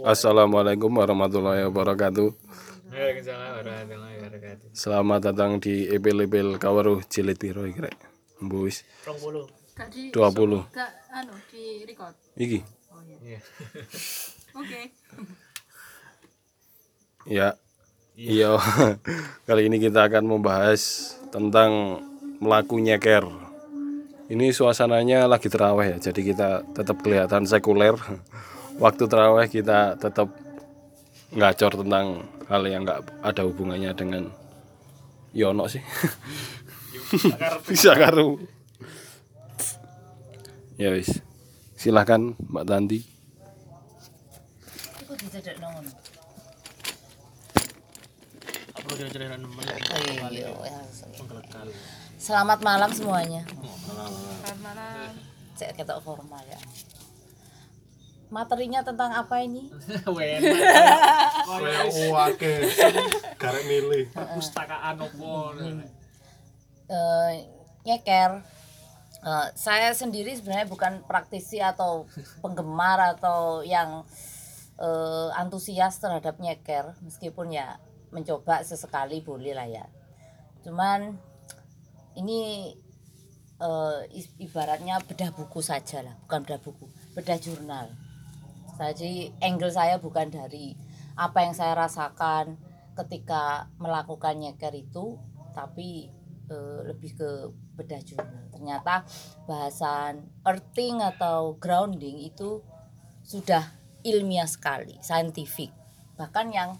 Assalamualaikum warahmatullahi wabarakatuh. Waalaikumsalam warahmatullahi wabarakatuh. Selamat datang di Epil-epil Kawaruh Jilid Piro iki rek. Mbus 20. Gak di 20. gak anu di record. Iki. Oh iya. Iya. Oke. Ya. Iya. Kali ini kita akan membahas tentang melaku nyeker. Ini suasananya lagi terawih ya, jadi kita tetap kelihatan sekuler. Waktu terawih kita tetap ngacor tentang hal yang nggak ada hubungannya dengan Yono sih. Bisa karu. Ya wis. Silahkan Mbak Tanti. Iya, ya. menggelekan. Selamat malam semuanya. Selamat malam. Cek ketok formal ya. Materinya tentang apa ini? Wake garek milih. Perpustakaan opo. Eh, nyeker. Eh, saya sendiri sebenarnya bukan praktisi atau penggemar atau yang eh, antusias terhadap nyeker, meskipun ya mencoba sesekali boleh lah ya. Cuman ini eh, is- ibaratnya bedah buku saja lah, bukan bedah buku, bedah jurnal. Jadi angle saya bukan dari apa yang saya rasakan ketika melakukan nyeker itu, tapi eh, lebih ke bedah jurnal. Ternyata bahasan earthing atau grounding itu sudah ilmiah sekali, saintifik. Bahkan yang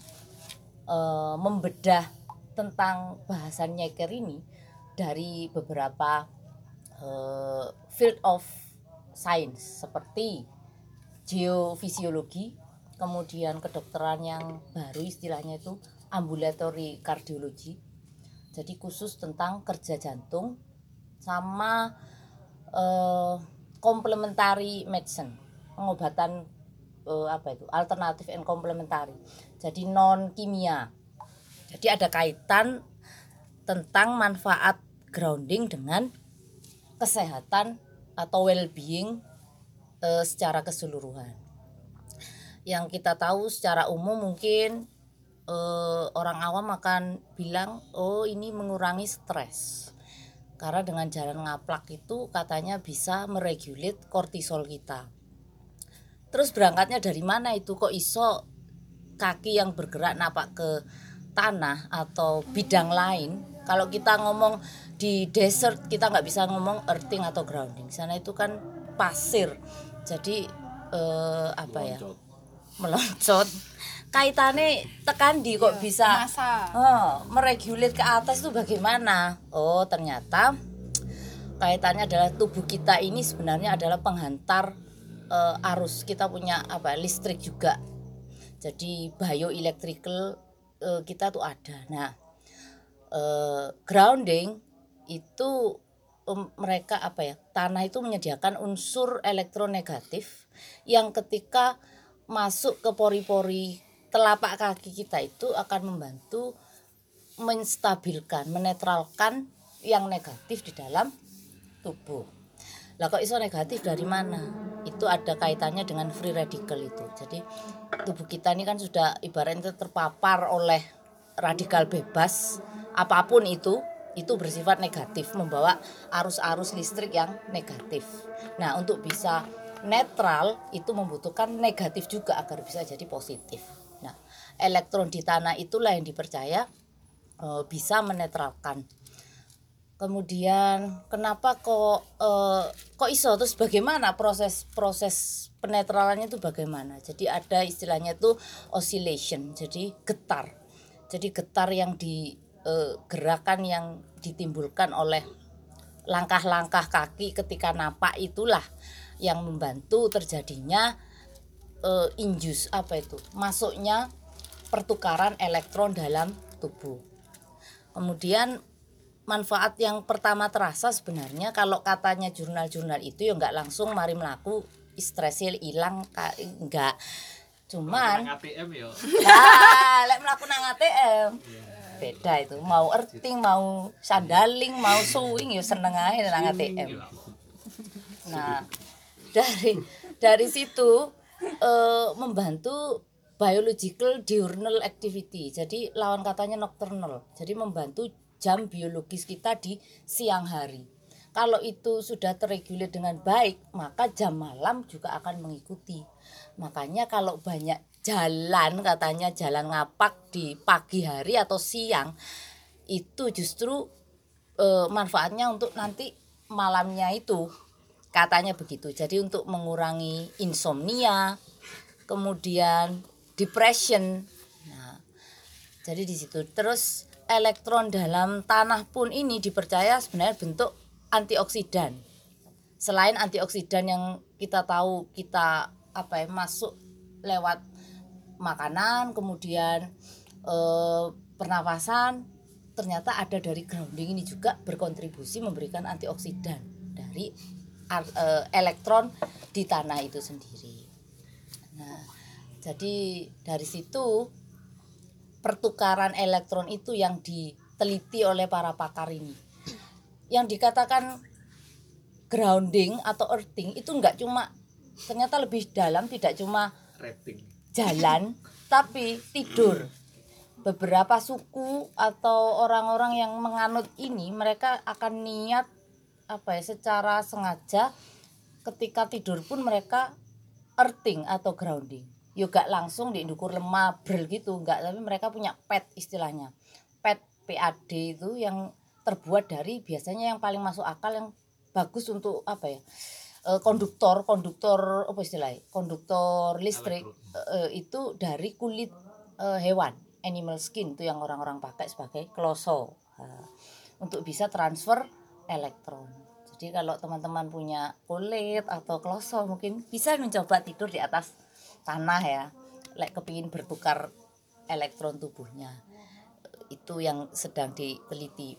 eh, membedah tentang bahasan nyeker ini dari beberapa eh, field of science seperti geofisiologi, kemudian kedokteran yang baru istilahnya itu ambulatory kardiologi. Jadi khusus tentang kerja jantung sama eh, complementary medicine, pengobatan eh, apa itu? alternatif and complementary. Jadi non kimia. Jadi ada kaitan tentang manfaat grounding dengan kesehatan atau well-being eh, secara keseluruhan. Yang kita tahu secara umum mungkin eh, orang awam akan bilang, oh ini mengurangi stres. Karena dengan jalan ngaplak itu katanya bisa meregulate kortisol kita. Terus berangkatnya dari mana itu kok iso kaki yang bergerak napak ke tanah atau bidang lain kalau kita ngomong di desert kita nggak bisa ngomong earthing atau grounding sana itu kan pasir jadi eh, apa ya meloncat kaitannya tekan di kok bisa Masa. Oh, meregulate ke atas itu bagaimana? Oh, ternyata kaitannya adalah tubuh kita ini sebenarnya adalah penghantar eh, arus. Kita punya apa? listrik juga. Jadi bioelectrical eh, kita tuh ada. Nah, eh, grounding itu em, mereka apa ya? Tanah itu menyediakan unsur elektronegatif yang ketika masuk ke pori-pori telapak kaki kita itu akan membantu menstabilkan, menetralkan yang negatif di dalam tubuh. Lah kok iso negatif dari mana? Itu ada kaitannya dengan free radical itu. Jadi tubuh kita ini kan sudah ibaratnya terpapar oleh radikal bebas apa pun itu itu bersifat negatif membawa arus-arus listrik yang negatif. Nah, untuk bisa netral itu membutuhkan negatif juga agar bisa jadi positif. Nah, elektron di tanah itulah yang dipercaya eh, bisa menetralkan kemudian kenapa kok eh, kok iso terus bagaimana proses proses penetralannya itu bagaimana jadi ada istilahnya itu oscillation jadi getar jadi getar yang di eh, gerakan yang ditimbulkan oleh langkah-langkah kaki ketika napak itulah yang membantu terjadinya eh, injus apa itu masuknya pertukaran elektron dalam tubuh kemudian manfaat yang pertama terasa sebenarnya kalau katanya jurnal-jurnal itu ya nggak langsung mari melaku stresnya hilang enggak cuman ATM yo. Nah, lek mlaku nang ATM. Beda itu. Mau earthing, mau sandaling, mau suwing ya seneng ae nang ATM. Nah, dari dari situ eh, membantu biological diurnal activity. Jadi lawan katanya nocturnal. Jadi membantu jam biologis kita di siang hari. Kalau itu sudah terregulir dengan baik, maka jam malam juga akan mengikuti. Makanya kalau banyak jalan katanya jalan ngapak di pagi hari atau siang itu justru eh, manfaatnya untuk nanti malamnya itu katanya begitu. Jadi untuk mengurangi insomnia, kemudian depression. Nah, jadi di situ terus elektron dalam tanah pun ini dipercaya sebenarnya bentuk antioksidan. Selain antioksidan yang kita tahu kita apa ya masuk lewat makanan, kemudian eh, pernafasan, ternyata ada dari grounding ini juga berkontribusi memberikan antioksidan dari ar- eh, elektron di tanah itu sendiri. Nah, jadi dari situ pertukaran elektron itu yang diteliti oleh para pakar ini. Yang dikatakan grounding atau earthing itu enggak cuma ternyata lebih dalam tidak cuma rating jalan tapi tidur. Beberapa suku atau orang-orang yang menganut ini mereka akan niat apa ya secara sengaja ketika tidur pun mereka earthing atau grounding. Yoga langsung di dukur lemah brel gitu enggak tapi mereka punya pet istilahnya. Pet PAD itu yang terbuat dari biasanya yang paling masuk akal yang bagus untuk apa ya? Eh, konduktor konduktor apa istilahnya? Konduktor listrik eh, itu dari kulit eh, hewan animal skin itu yang orang-orang pakai sebagai kloso. Nah, untuk bisa transfer elektron. Jadi kalau teman-teman punya kulit atau kloso mungkin bisa mencoba tidur di atas tanah ya. Lek kepingin bertukar elektron tubuhnya. Itu yang sedang diteliti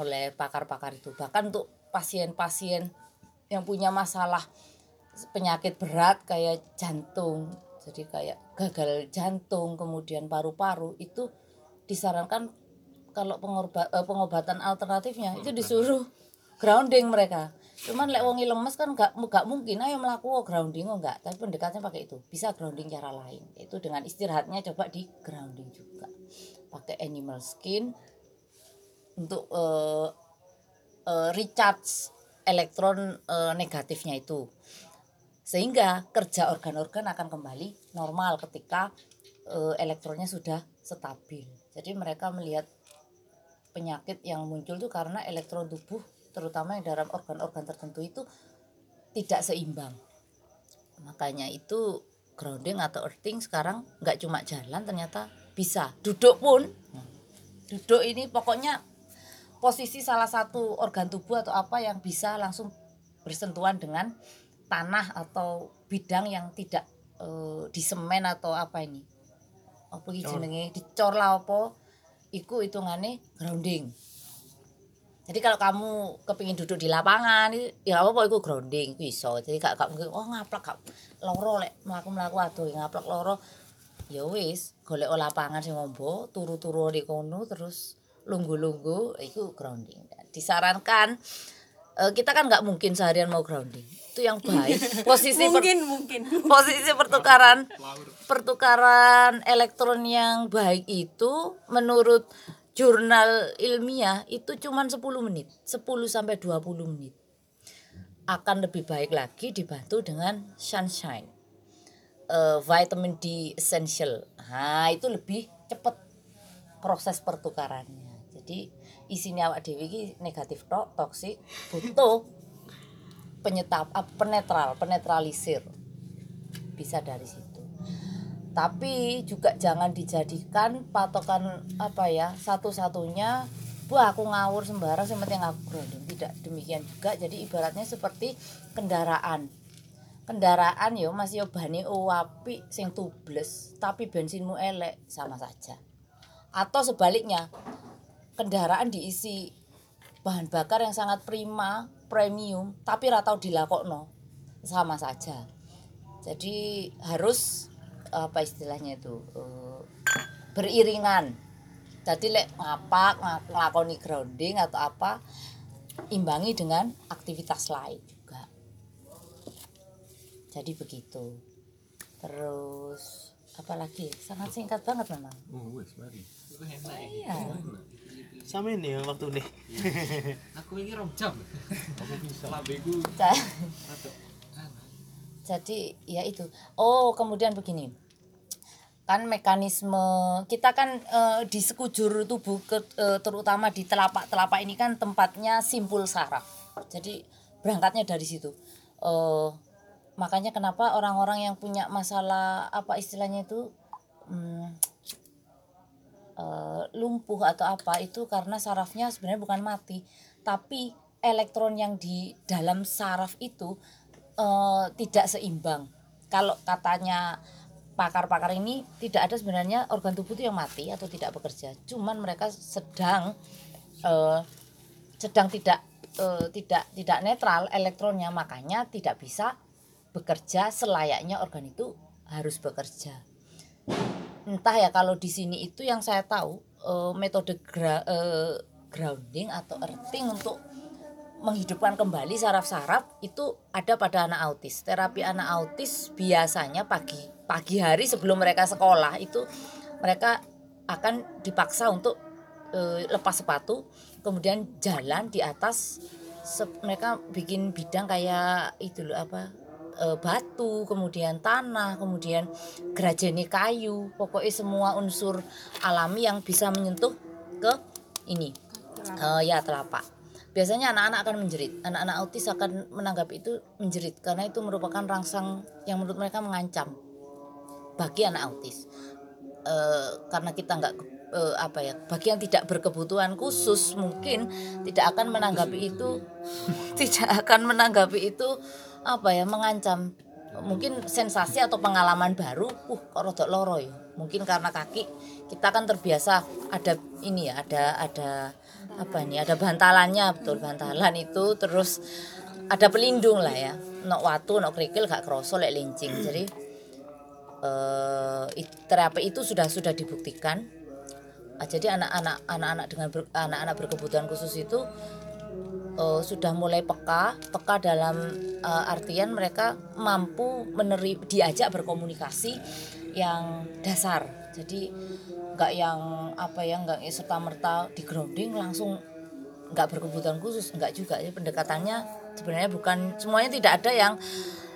oleh pakar-pakar itu. Bahkan untuk pasien-pasien yang punya masalah penyakit berat kayak jantung jadi kayak gagal jantung kemudian paru-paru itu disarankan kalau pengorba- eh, pengobatan alternatifnya itu disuruh grounding mereka. Cuman lek wongi lemes kan gak, gak mungkin ayo melakukan grounding. Oh enggak tapi pendekatnya pakai itu. Bisa grounding cara lain itu dengan istirahatnya coba di grounding juga. Pakai animal skin untuk eh, eh, recharge elektron eh, negatifnya itu. Sehingga kerja organ-organ akan kembali normal ketika eh, elektronnya sudah stabil. Jadi mereka melihat penyakit yang muncul itu karena elektron tubuh terutama yang dalam organ-organ tertentu itu tidak seimbang. Makanya itu grounding atau earthing sekarang nggak cuma jalan ternyata bisa. Duduk pun duduk ini pokoknya posisi salah satu organ tubuh atau apa yang bisa langsung bersentuhan dengan tanah atau bidang yang tidak eh, disemen atau apa ini? Apa iki jenenge? Dicor lah apa? Iku hitungane grounding. Jadi kalau kamu kepingin duduk di lapangan ya apa apa iku grounding. Iku iso jadi gak gak mungkin oh ngaplak gak loro lek mlaku mlaku aduh ngaplak loro. Ya wis golek lapangan sing ngombo turu-turu di kono terus lunggu-lunggu itu grounding. Disarankan eh, kita kan nggak mungkin seharian mau grounding. Itu yang baik. Posisi per- mungkin mungkin. posisi pertukaran pertukaran elektron yang baik itu menurut jurnal ilmiah itu cuman 10 menit. 10 sampai 20 menit. Akan lebih baik lagi dibantu dengan sunshine. Eh, vitamin D essential. Nah itu lebih cepat proses pertukarannya jadi isinya awak dewi ini negatif tok toksik butuh penyetap penetral penetralisir. Bisa dari situ. Tapi juga jangan dijadikan patokan apa ya satu-satunya wah aku ngawur sembarang yang aku grounding tidak demikian juga. Jadi ibaratnya seperti kendaraan. Kendaraan yo masih yo bane apik sing tubles tapi bensinmu elek sama saja. Atau sebaliknya kendaraan diisi bahan bakar yang sangat prima premium tapi ratau dilakokno sama saja. Jadi harus apa istilahnya itu eh, beriringan. Jadi lek ngapak nglakoni grounding atau apa imbangi dengan aktivitas lain juga. Jadi begitu. Terus apa lagi? Sangat singkat banget memang Oh, wes mari. iya Sama ini ya waktu nih. Aku ini rong jam. Aku bisa. Labeku. Jadi ya itu oh kemudian begini kan mekanisme kita kan eh, di sekujur tubuh ke, eh, terutama di telapak-telapak ini kan tempatnya simpul saraf jadi berangkatnya dari situ Eh, makanya kenapa orang-orang yang punya masalah apa istilahnya itu hmm, eh, lumpuh atau apa itu karena sarafnya sebenarnya bukan mati. Tapi elektron yang di dalam saraf itu eh, tidak seimbang. Kalau katanya pakar-pakar ini tidak ada sebenarnya organ tubuh itu yang mati atau tidak bekerja. Cuman mereka sedang eh, sedang tidak eh, tidak tidak netral elektronnya. Makanya tidak bisa bekerja selayaknya organ itu harus bekerja entah ya kalau di sini itu yang saya tahu eh, metode gra- eh, grounding atau earthing untuk menghidupkan kembali saraf-saraf itu ada pada anak autis. Terapi anak autis biasanya pagi pagi hari sebelum mereka sekolah itu mereka akan dipaksa untuk eh, lepas sepatu, kemudian jalan di atas se- mereka bikin bidang kayak itu loh apa eh, batu, kemudian tanah, kemudian gerajani kayu, pokoknya semua unsur alami yang bisa menyentuh ke ini Eh, ya telapak. Biasanya anak-anak akan menjerit, anak-anak autis akan menanggapi itu menjerit karena itu merupakan rangsang yang menurut mereka mengancam bagi anak autis. Eh, karena kita nggak eh, apa ya, bagi yang tidak berkebutuhan khusus mungkin tidak akan menanggapi itu, tidak akan menanggapi itu apa ya mengancam. Mungkin sensasi atau pengalaman baru uh kok rodok loro ya. Mungkin karena kaki kita kan terbiasa ada ini ya ada ada apa ini ada bantalannya betul bantalan itu terus ada pelindung lah ya. Nok watu nok kerikil gak kerosol lek lincing. Jadi eh terapi itu sudah sudah dibuktikan. Ah, jadi anak-anak anak-anak dengan ber- anak-anak berkebutuhan khusus itu eh, sudah mulai peka peka dalam eh, artian mereka mampu meneri diajak berkomunikasi yang dasar. Jadi nggak yang apa ya nggak serta merta di grounding langsung nggak berkebutuhan khusus nggak juga. Ya pendekatannya sebenarnya bukan semuanya tidak ada yang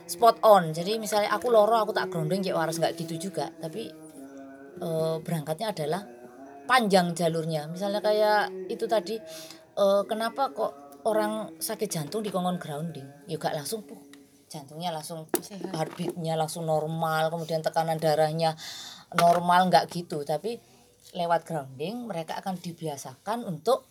spot on. Jadi misalnya aku loro aku tak grounding kayak waras nggak gitu juga. Tapi eh, berangkatnya adalah panjang jalurnya. Misalnya kayak itu tadi eh, kenapa kok orang sakit jantung dikongkon grounding. Ya gak langsung puh, jantungnya langsung heartbeatnya langsung normal kemudian tekanan darahnya normal nggak gitu. Tapi lewat grounding mereka akan dibiasakan untuk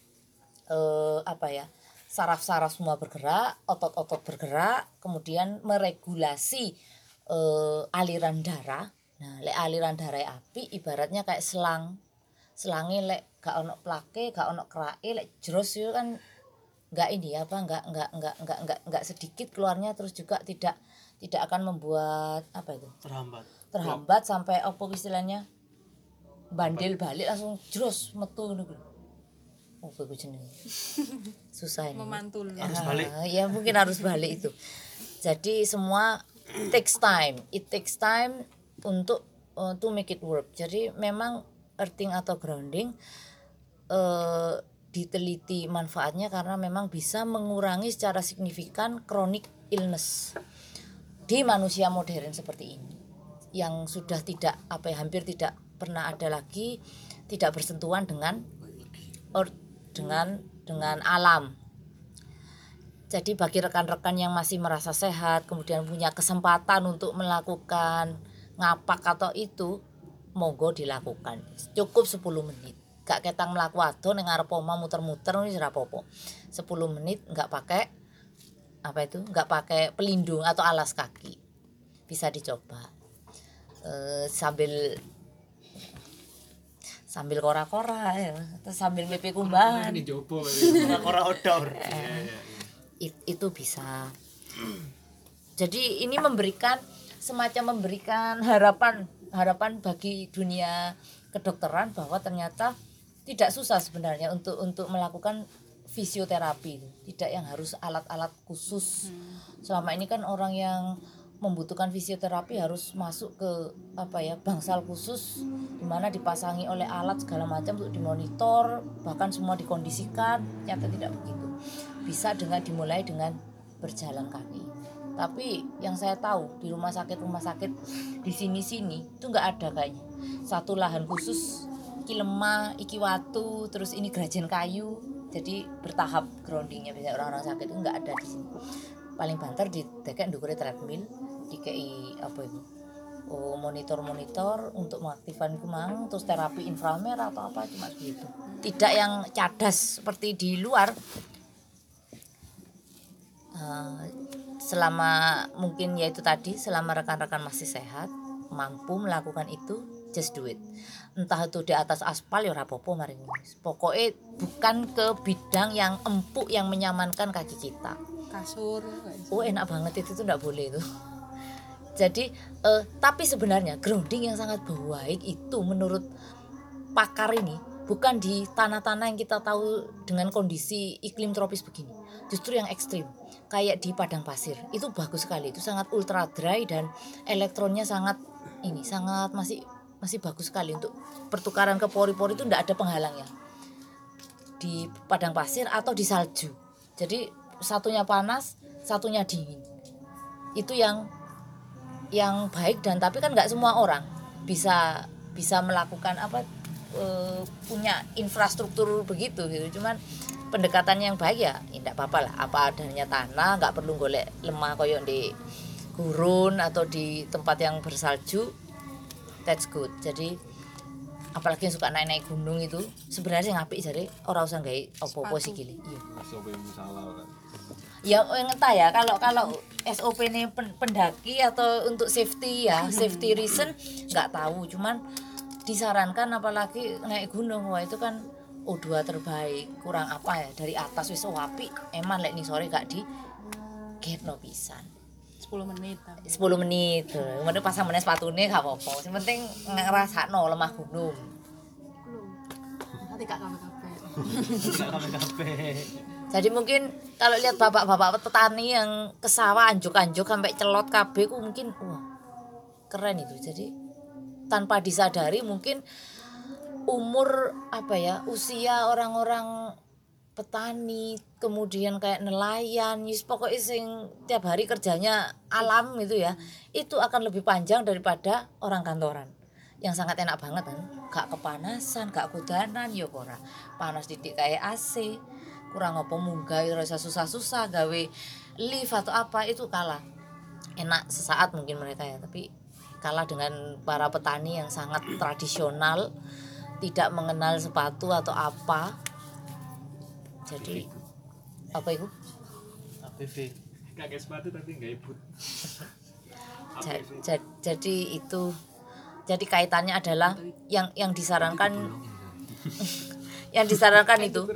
eh, apa ya saraf-saraf semua bergerak otot-otot bergerak kemudian meregulasi eh, aliran darah. Nah lek aliran darah api ibaratnya kayak selang. Selangi lek gak ono plake gak ono kerae lek jeros itu kan nggak ini apa nggak nggak nggak nggak nggak nggak sedikit keluarnya terus juga tidak tidak akan membuat apa itu Terhambat. terhambat sampai apa istilahnya bandel balik langsung jeros metu kuwi. Oh, gue jenenge. Susah ini. memantul Harus balik. Ah, ya mungkin harus balik itu. Jadi semua takes time. It takes time untuk uh, to make it work. Jadi memang earthing atau grounding eh, diteliti manfaatnya karena memang bisa mengurangi secara signifikan chronic illness di manusia modern seperti ini. Yang sudah tidak apa ya hampir tidak pernah ada lagi tidak bersentuhan dengan or- dengan dengan alam. Jadi bagi rekan-rekan yang masih merasa sehat kemudian punya kesempatan untuk melakukan ngapak atau itu monggo dilakukan. Cukup 10 menit gak ketang melaku adon yang ngarep oma muter-muter ini ora apa-apa. 10 menit nggak pakai apa itu nggak pakai pelindung atau alas kaki. Bisa dicoba. Eh, sambil sambil kora-kora ya. Atau sambil BP kumbahan. Ini jopo. Ora outdoor. It- itu bisa. Jadi ini memberikan semacam memberikan harapan harapan bagi dunia kedokteran bahwa ternyata tidak susah sebenarnya untuk untuk melakukan fisioterapi tidak yang harus alat-alat khusus. Selama ini kan orang yang membutuhkan fisioterapi harus masuk ke apa ya bangsal khusus di mana dipasangi oleh alat segala macam untuk dimonitor bahkan semua dikondisikan. Ternyata tidak begitu. Bisa dengan dimulai dengan berjalan kaki. Tapi yang saya tahu di rumah sakit rumah sakit di sini sini itu nggak ada kayaknya. Satu lahan khusus iki lemah iki watu terus ini gerajen kayu. Jadi bertahap groundingnya biasanya orang-orang sakit itu nggak ada di sini. Paling banter di dekek ndukure treadmill dikei apa itu? Oh, monitor-monitor untuk mengaktifkan kemang terus terapi inframerah atau apa cuma begitu tidak yang cadas seperti di luar. Eh, selama mungkin yaitu tadi selama rekan-rekan masih sehat mampu melakukan itu just do it entah itu di atas aspal ya rapopo mari. Pokoknya bukan ke bidang yang empuk yang menyamankan kaki kita. Kasur. Oh enak banget itu tuh nggak boleh itu. Jadi eh, tapi sebenarnya grounding yang sangat baik itu menurut pakar ini bukan di tanah-tanah yang kita tahu dengan kondisi iklim tropis begini. Justru yang ekstrim kayak di padang pasir. Itu bagus sekali itu sangat ultra dry dan elektronnya sangat ini sangat masih masih bagus sekali untuk pertukaran ke pori-pori itu tidak ada penghalangnya. Di padang pasir atau di salju. Jadi satunya panas satunya dingin. Itu yang yang baik dan tapi kan nggak semua orang bisa bisa melakukan apa eh, punya infrastruktur begitu gitu. Cuman pendekatannya yang baik ya tidak apa-apa lah. Apa adanya tanah nggak perlu golek lemah koyok di gurun atau di tempat yang bersalju that's good. Jadi apalagi yang suka naik-naik gunung itu sebenarnya yang apik jadi orang usah nggak apa-apa sih gini iya. SOP salah kan? Ya entah ya kalau kalau SOP ini pen- pendaki atau untuk safety ya safety reason nggak tahu. Cuman disarankan apalagi naik gunung wah itu kan O2 terbaik kurang apa ya dari atas wis wapi eman lek nih sore gak di no pisan 10 menit 10 menit. Kemudian pasang meneh sepatune gak apa-apa. Yang penting ngerasakno lemah gunung. Nanti gak Jadi mungkin kalau lihat bapak-bapak petani yang ke sawah anjuk-anjuk sampai celot KB ku mungkin wah keren itu. Jadi tanpa disadari mungkin umur apa ya usia orang-orang petani kemudian kayak nelayan yus pokoknya sing tiap hari kerjanya alam itu ya itu akan lebih panjang daripada orang kantoran. Yang sangat enak banget kan gak kepanasan gak kudanan yo ora. Panas didik kayak AC kurang apa munggah rasa susah-susah gawe lift atau apa itu kalah. Enak sesaat mungkin mereka ya tapi kalah dengan para petani yang sangat tradisional tidak mengenal sepatu atau apa jadi apa itu APV Kakek sepatu tapi nggak ibut. Ja- ja- jadi itu jadi kaitannya adalah yang yang disarankan yang disarankan itu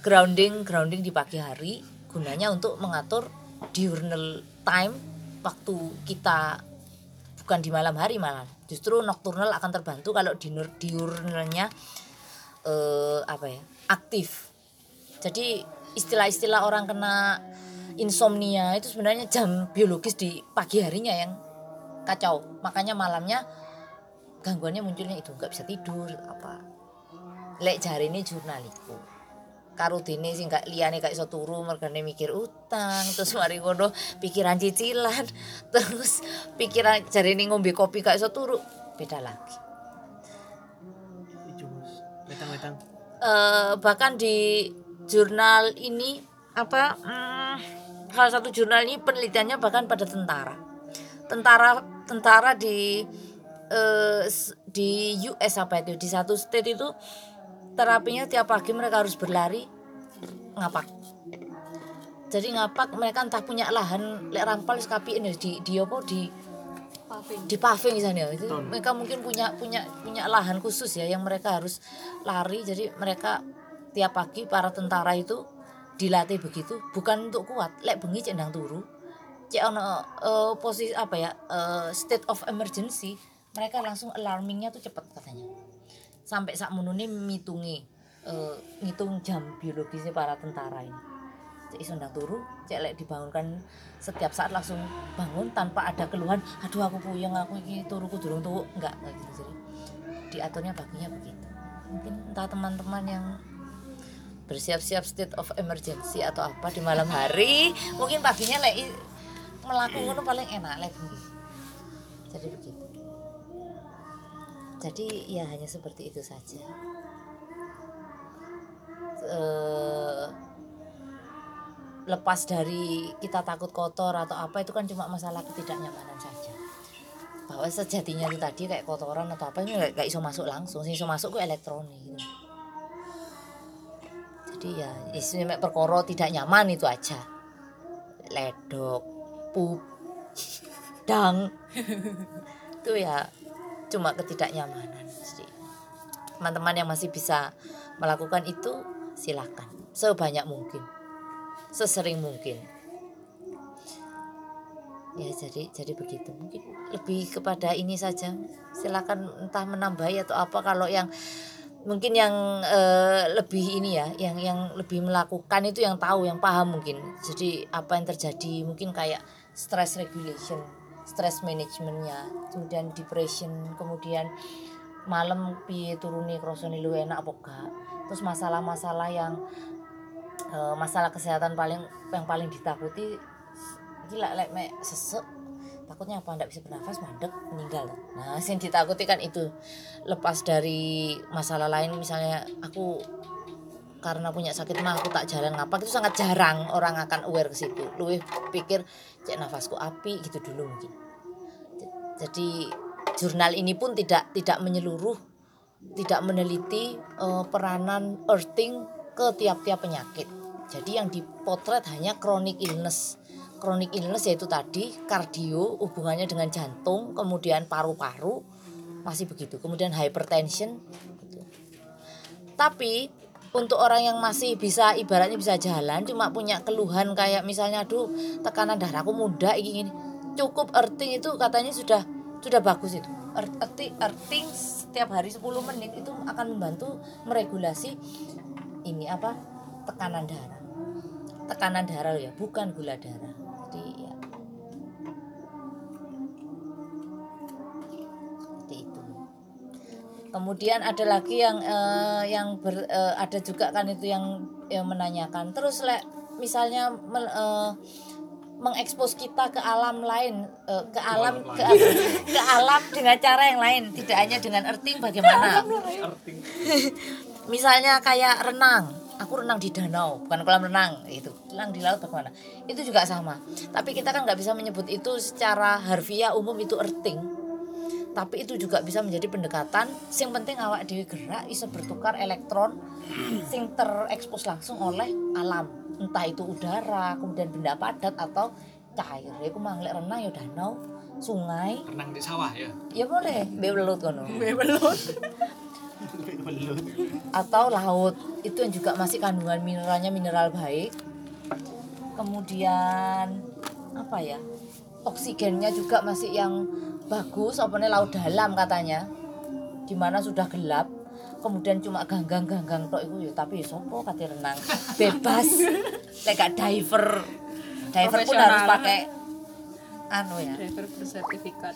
grounding grounding di pagi hari gunanya untuk mengatur diurnal time waktu kita bukan di malam hari malah. Justru nocturnal akan terbantu kalau diurnalnya eh, apa ya aktif jadi istilah-istilah orang kena insomnia itu sebenarnya jam biologis di pagi harinya yang kacau. Makanya malamnya gangguannya munculnya itu nggak bisa tidur apa. Lek jari ini jurnaliku. Karo dene sing gak liyane gak iso turu mergane mikir utang terus mari ngono pikiran cicilan terus pikiran jari ini ngombe kopi gak iso turu beda lagi. Ijo mas. Metang-metang. Eh, bahkan di jurnal ini apa hmm, salah satu jurnal ini penelitiannya bahkan pada tentara. Tentara tentara di eh, di US apa itu? Di satu state itu terapinya tiap pagi mereka harus berlari ngapak. Jadi ngapak mereka entah punya lahan lek rampal sekapi ini di di apa? Di paving. di paving misalnya itu mereka mungkin punya punya punya lahan khusus ya yang mereka harus lari. Jadi mereka tiap pagi para tentara itu dilatih begitu bukan untuk kuat. Lek bengi cek ndang turu cek ono eh, posisi apa ya eh, state of emergency mereka langsung alarmingnya tuh cepet katanya. Sampai sak menuni mitungi eh, ngitung jam biologisnya para tentara ini. Cek iso ndang turu cek lek dibangunkan setiap saat langsung bangun tanpa ada keluhan aduh aku puyeng aku iki turuku durung tuh enggak gitu jadi diaturnya paginya begitu. Mungkin entah teman-teman yang bersiap-siap state of emergency atau apa di malam hari. Mungkin paginya lek i- melakukan paling enak bengi. jadi begitu. Jadi ya hanya seperti itu saja. Eh, lepas dari kita takut kotor atau apa itu kan cuma masalah ketidaknyamanan saja. Bahwa sejatinya itu tadi kayak kotoran atau apa ini nggak iso masuk langsung. Sih iso masuk ke elektronik gitu jadi ya istimewa perkoro tidak nyaman itu aja. Ledok pup dang. Itu ya cuma ketidaknyamanan jadi teman-teman yang masih bisa melakukan itu silakan. Sebanyak mungkin. Sesering mungkin. Ya jadi jadi begitu. Mungkin lebih kepada ini saja. Silakan entah menambahi atau apa. Kalau yang mungkin yang eh, lebih ini ya yang yang lebih melakukan itu yang tahu yang paham mungkin. Jadi apa yang terjadi mungkin kayak stress regulation stress managementnya kemudian depression kemudian malam piye turuni krosone lu enak apa terus masalah-masalah yang eh, masalah kesehatan paling yang paling ditakuti gila lek mek sesek takutnya apa? Ndak bisa bernafas mandek meninggal. Nah yang ditakuti kan itu. Lepas dari masalah lain misalnya aku karena punya sakit mah aku tak jalan ngapak itu sangat jarang orang akan aware ke situ. Lu pikir cek nafasku api gitu dulu mungkin. Jadi jurnal ini pun tidak tidak menyeluruh tidak meneliti eh, peranan earthing ke tiap-tiap penyakit. Jadi yang dipotret hanya chronic illness chronic illness yaitu tadi kardio hubungannya dengan jantung kemudian paru-paru masih begitu. Kemudian hypertension gitu. tapi untuk orang yang masih bisa ibaratnya bisa jalan cuma punya keluhan kayak misalnya aduh tekanan darahku muda ini gini. Cukup earthing itu katanya sudah sudah bagus itu. Earth- earthing, earthing setiap hari 10 menit itu akan membantu meregulasi ini apa? Tekanan darah. Tekanan darah ya bukan gula darah kemudian ada lagi yang eh, yang ber, eh, ada juga kan itu yang yang menanyakan. Terus lek misalnya mel- eh, mengekspos kita ke alam lain eh, ke alam ke, ke alam dengan cara yang lain tidak hanya dengan earthing bagaimana? Misalnya kayak renang. Aku renang di danau bukan kolam renang itu renang di laut bagaimana? Itu juga sama. Tapi kita kan nggak bisa menyebut itu secara harfiah umum itu earthing tapi itu juga bisa menjadi pendekatan. Sing penting awak dewi gerak bisa bertukar elektron sing terekspos langsung oleh alam. Entah itu udara kemudian benda padat atau cair. Ya aku manglek renang ya danau sungai. Renang di sawah ya? Ya boleh bebelut kono Bebelut. Belut. atau laut. Itu yang juga masih kandungan mineralnya mineral baik. Kemudian apa ya? Oksigennya juga masih yang bagus apa nih laut dalam katanya. Di mana sudah gelap kemudian cuma ganggang-ganggang tok itu ya tapi ya sopo kate renang? Bebas. Lek gak diver. Diver pun harus pakai anu ya. Driver bersertifikat.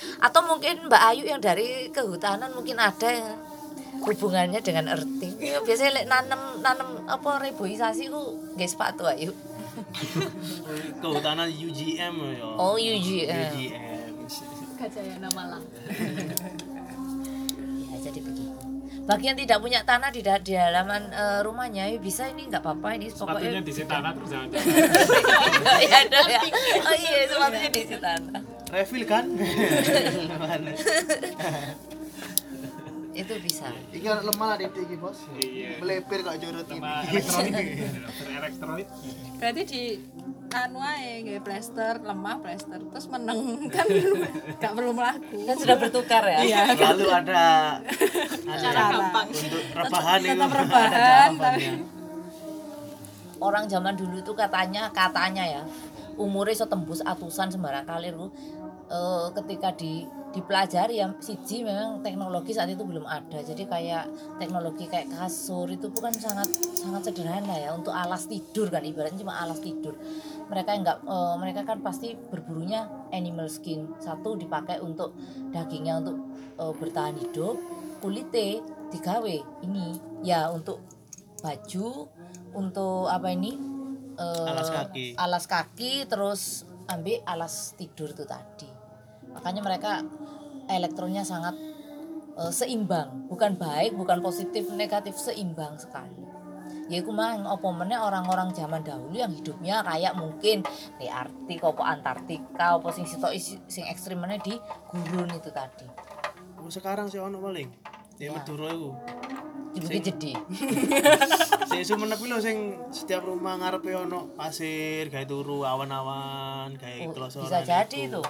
atau mungkin Mbak Ayu yang dari kehutanan mungkin ada yang hubungannya dengan earthing ya, biasanya lek nanem nanem apa reboisasi ku nggak sepatu Ayu. Kehutanan UGM ya. oh UGM UGM. Kajayana Malang. ya jadi begitu bagi yang tidak punya tanah di, di halaman eh, rumahnya ya bisa ini nggak apa-apa ini sepatunya pokoknya di tanah terus jangan ya ada ya oh iya sepatunya di tanah Refill kan? itu bisa Iki anak lemah lah di iki bos. Iya. Melepir kok curut ini. elektronik Berarti di anu ae nggih plester, lemah plester terus meneng kan gak perlu melaku. kan sudah bertukar ya Iya. Lalu ada Cara gampang. untuk rebahan itu Tetap ada rebahan, jawabannya. orang zaman dulu itu katanya katanya ya umurnya so tembus atusan sembarang kali lu eh, ketika di dipelajari ya siji memang teknologi saat itu belum ada. Jadi kayak teknologi kayak kasur itu bukan sangat sangat sederhana ya untuk alas tidur kan ibaratnya cuma alas tidur. Mereka enggak eh, mereka kan pasti berburunya animal skin. Satu dipakai untuk dagingnya untuk eh, bertahan hidup. Kulite digawe. Ini ya untuk baju untuk apa ini? Eh, Alas kaki. alas kaki terus ambil alas tidur itu tadi makanya mereka elektronnya sangat eh, seimbang. Bukan baik bukan positif negatif seimbang sekali. Ya iku mang opo meneh orang-orang zaman dahulu yang hidupnya kayak mungkin di Arktik opo Antartika opo sing sitok sing ekstrim meneh di gurun itu tadi. Sekarang sih ono paling ya. Madura iku. Bukit Jadi sing Sumenep iki lho sing setiap rumah ngarepe ono pasir gawe turu awan-awan gawe Oh, klosoran bisa jadi itu.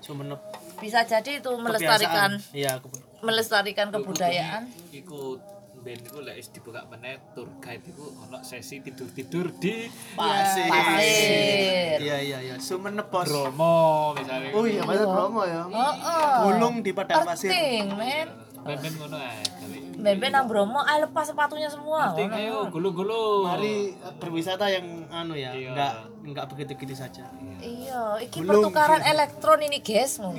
Sumenep bisa jadi itu melestarikan iya melestarikan kebudayaan. iku ben iku lek wis dibuka meneh tour guide iku ono sesi tidur-tidur di pasir. Pasir. Iya iya iya. Sumenep bos. Bromo misalnya. Oh iya, pasar promo ya. oh. gulung di padang pasir. Penting, men. Ben-ben ngono ae nang Bromo, ayo lepas sepatunya semua. penting ayo gulung-gulung mari berwisata yang anu ya Iya. enggak enggak begitu-gitu saja Iya, iki Gulung. pertukaran elektron ini, guys. ngono.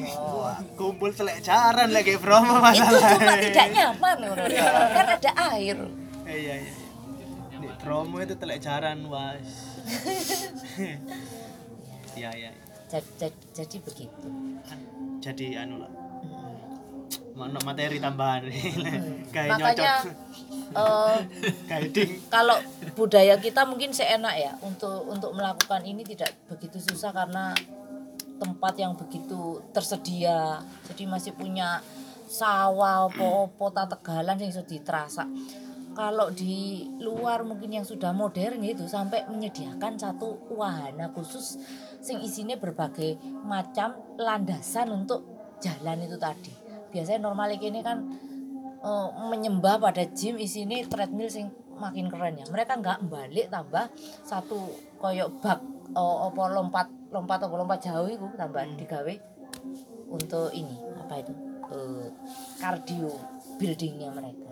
kumpul telek jaran lagi promo Itu masalah cuma tidak nyaman, ngono. kan ada air. iya iya iya. di promo itu telek jaran was iya iya Jadi, jadi, jadi begitu. Kan jadi anu lah mana materi tambahan. Kayak Makanya ding. kalau budaya kita mungkin seenak ya untuk untuk melakukan ini tidak begitu susah karena tempat yang begitu tersedia. Jadi masih punya sawah opo-opo tegalan yang sudah terasa kalau di luar mungkin yang sudah modern itu sampai menyediakan satu wahana khusus sing isinya berbagai macam landasan untuk jalan itu tadi biasanya normal ini kan eh, menyembah pada gym isinya treadmill sing makin keren ya. Mereka nggak balik tambah satu koyok bak oh, apa lompat lompat atau lompat jauh itu tambah digawe untuk ini apa itu? Eh, cardio buildingnya mereka.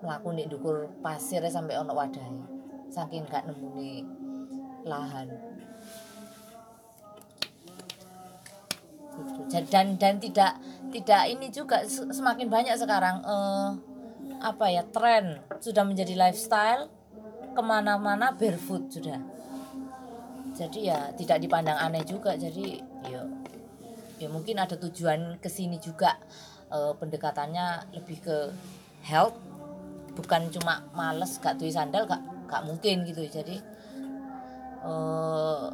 Melaku nih dukur pasirnya sampai ono wadahnya saking nggak nemu nih lahan Gitu. Dan dan tidak tidak ini juga se- semakin banyak sekarang eh, apa ya tren sudah menjadi lifestyle ke mana-mana barefoot sudah jadi ya tidak dipandang aneh juga jadi ya ya mungkin ada tujuan ke sini juga eh, pendekatannya lebih ke health bukan cuma males gak duwe sandal gak gak mungkin gitu jadi eh,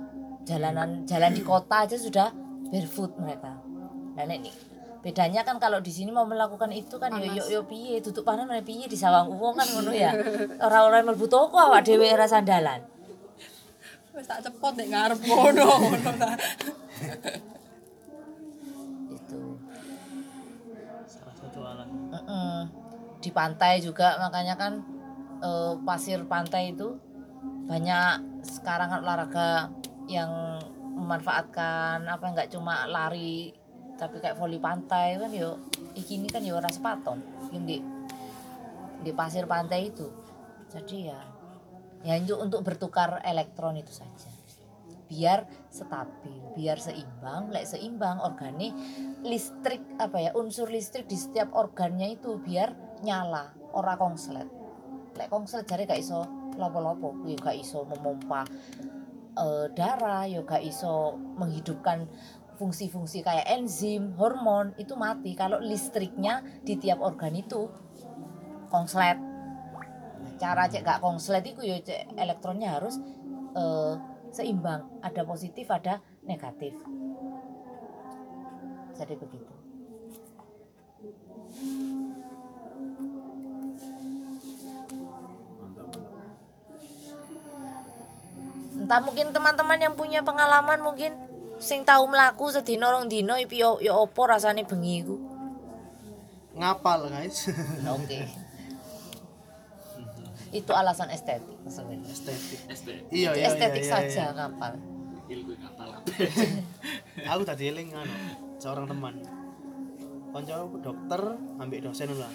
jalanan jalan di kota aja sudah barefoot mereka. Dan ini bedanya kan kalau di sini mau melakukan itu kan yo yo yo piye? Tutup panen mana piye? Di sawang uwong kan ngono ya. Orang-orang mlebu toko awak dhewe ora sandalan. Wis tak cepot nek ngarep ngono ngono ta. itu. Salah satu alat. Di pantai juga makanya kan eh, pasir pantai itu banyak sekarang kan olahraga yang memanfaatkan apa nggak cuma lari tapi kayak voli pantai kan yo iki ini kan yo ora sepaton yang di di pasir pantai itu. Jadi ya ya untuk untuk bertukar elektron itu saja. Biar stabil biar seimbang. Lek seimbang organik listrik apa ya unsur listrik di setiap organnya itu biar nyala ora kongslet lek kongslet jare gak iso lopo-lopo ya gak iso memompa eh, darah gak iso menghidupkan fungsi-fungsi kayak enzim hormon itu mati. Kalau listriknya di tiap organ itu kongslet Nah, cara cek gak kongslet itu ya cek elektronnya harus eh, seimbang. Ada positif ada negatif. Jadi begitu entah mungkin teman-teman yang punya pengalaman mungkin sing tahu melaku sedino rong dino ipi yo, yo opo rasane bengi iku? Ngapal guys. Oke. Itu alasan estetik sebenarnya estetik. SD iya iya iya estetik iya, saja iya. kapal ilmu kapal aku tadi eling anu seorang teman. Konco dokter ambek dosen lah.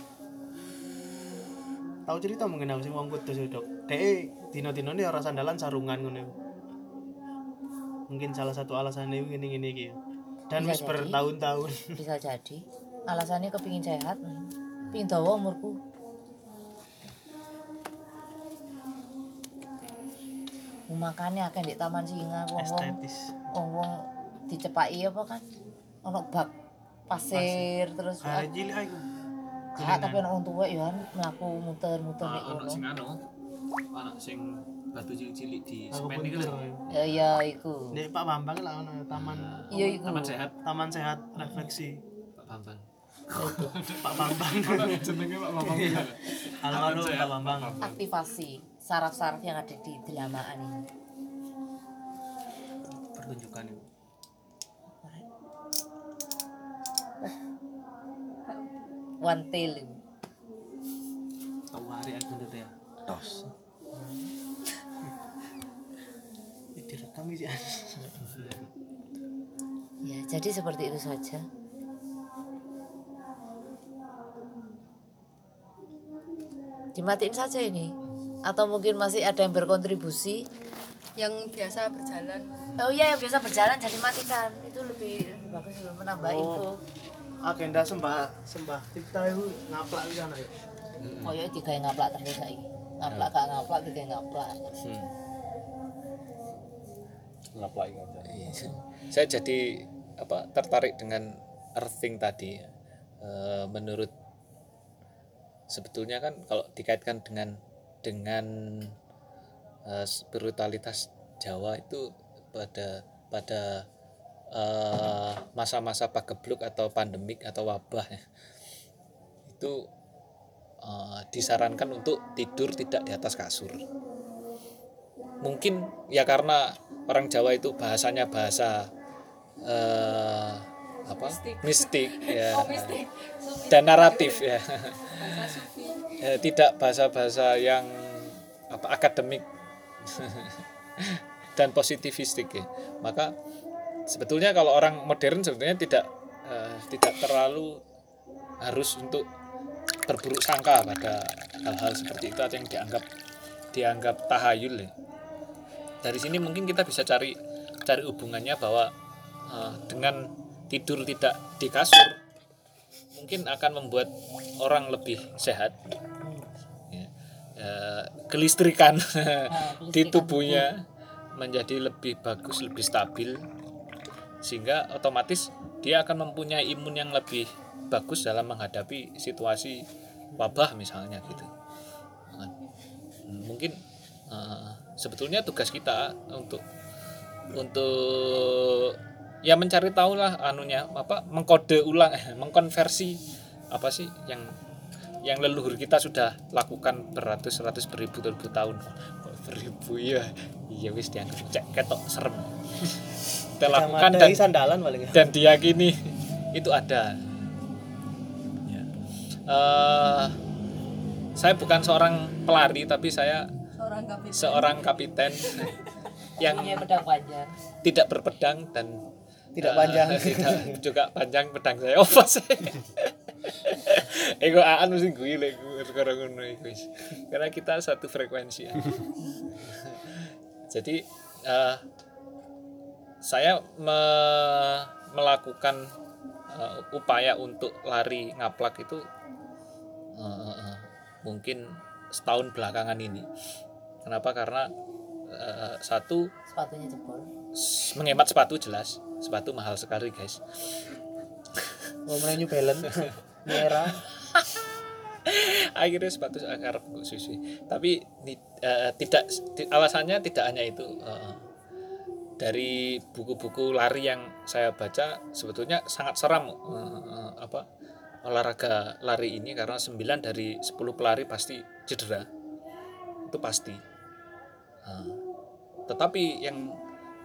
Tahu cerita mungkin aku sing wong kudus dok. Dek dino dino ini orang sandalan sarungan ngono. Mungkin salah satu alasannya ini ini iki dan Bisa wis jadi. bertahun-tahun. Bisa jadi. Alasannya kepingin sehat pingin dawa umurku. Makannya akan di taman singa wong wong estetis. wong wong dicepai apa kan? Ono bak pasir terus ah cilik aku tapi ono wong tua ya kan melaku muter-muter di ono sing anu ono sing batu cilik-cilik di semen puntur lho. ya. Ya iku. Dek Pak Bambang lah ono taman. Iya iku. Taman sehat. Taman sehat refleksi. Pak Bambang. Pak Bambang. Jenenge Pak Bambang. almarhum Pak Bambang. Aktivasi saraf-saraf yang ada di delamaan ini. Pertunjukan itu one tail itu. tahu hari aku itu ya? Tos. Direkam sih ya jadi seperti itu saja. Dimatiin saja ini. Atau mungkin masih ada yang berkontribusi? Yang biasa berjalan. Oh iya yang biasa berjalan jadi matikan. Itu lebih, lebih bagus lebih menambah Oh. info. agenda sembah sembah kita itu ngaplak di sana ya? Oh iya tiga yang ngaplak terus lagi ngaplak gak ngaplak tiga yang ngaplak. Ngaplak aja. Iya. Saya jadi apa tertarik dengan earthing tadi. Eh, menurut sebetulnya kan kalau dikaitkan dengan dengan eh, spiritualitas Jawa itu pada pada eh, masa-masa pagebluk atau pandemik atau wabah ya, itu disarankan untuk tidur tidak di atas kasur mungkin ya karena orang Jawa itu bahasanya bahasa eh, apa? Mistik, ya. Dan naratif ya. Ya, tidak bahasa-bahasa yang apa akademik. Dan positivistik ya. Maka sebetulnya kalau orang modern sebetulnya tidak eh, tidak terlalu harus untuk berburuk sangka pada hal-hal seperti itu atau yang dianggap dianggap tahayul ya dari sini mungkin kita bisa cari cari hubungannya bahwa eh, dengan tidur tidak di kasur mungkin akan membuat orang lebih sehat ya. Eh, kelistrikan di tubuhnya menjadi lebih bagus lebih stabil sehingga otomatis dia akan mempunyai imun yang lebih bagus dalam menghadapi situasi wabah misalnya gitu Nah, mungkin eh, sebetulnya tugas kita untuk untuk ya mencari tahu lah anunya apa mengkode ulang eh, mengkonversi apa sih yang yang leluhur kita sudah lakukan beratus-ratus beribu ribu tahun. Kok beribu ya? Iya wis dianggap cek ketok serem. Kita lakukan dan sandalan paling ya. dan diyakini itu ada. Ya. Eh, saya bukan seorang pelari tapi saya kapiten seorang kapiten yang punya pedang panjang tidak berpedang dan Tidak eh, panjang. tidak juga panjang pedang saya apa sih Ego aan mesti gue lek sekarang ngono iku wis. Karena kita satu frekuensi. ya. Jadi eh, saya me- melakukan eh, upaya untuk lari ngaplak itu eh, mungkin setahun belakangan ini. Kenapa? Karena eh, satu sepatunya jebol. menghemat sepatu jelas. Sepatu mahal sekali guys. Mau main New Balance? Merah akhirnya sepatu akar susu tapi ni- eh, tidak ti- alasannya tidak hanya itu eh, dari buku-buku lari yang saya baca sebetulnya sangat seram eh, eh, apa olahraga lari ini. Karena 9 dari 10 pelari pasti cedera. Itu pasti Tetapi yang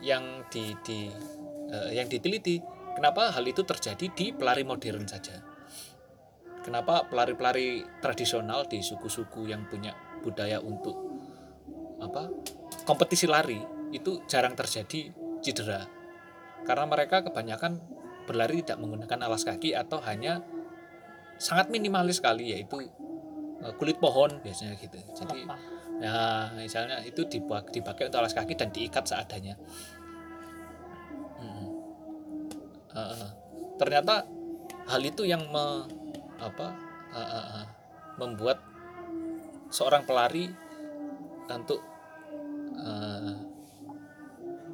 yang di, di eh, yang diteliti kenapa hal itu terjadi di pelari modern saja? Kenapa pelari-pelari tradisional di suku-suku yang punya budaya untuk apa kompetisi lari itu jarang terjadi cedera? Karena mereka kebanyakan berlari tidak menggunakan alas kaki atau hanya sangat minimalis sekali yaitu eh, kulit pohon biasanya gitu. Jadi Lepah. Ya misalnya itu dibuat dipakai untuk alas kaki dan diikat seadanya. Hmm. Eh, ternyata hal itu yang me- apa eh, eh, eh, membuat seorang pelari untuk eh,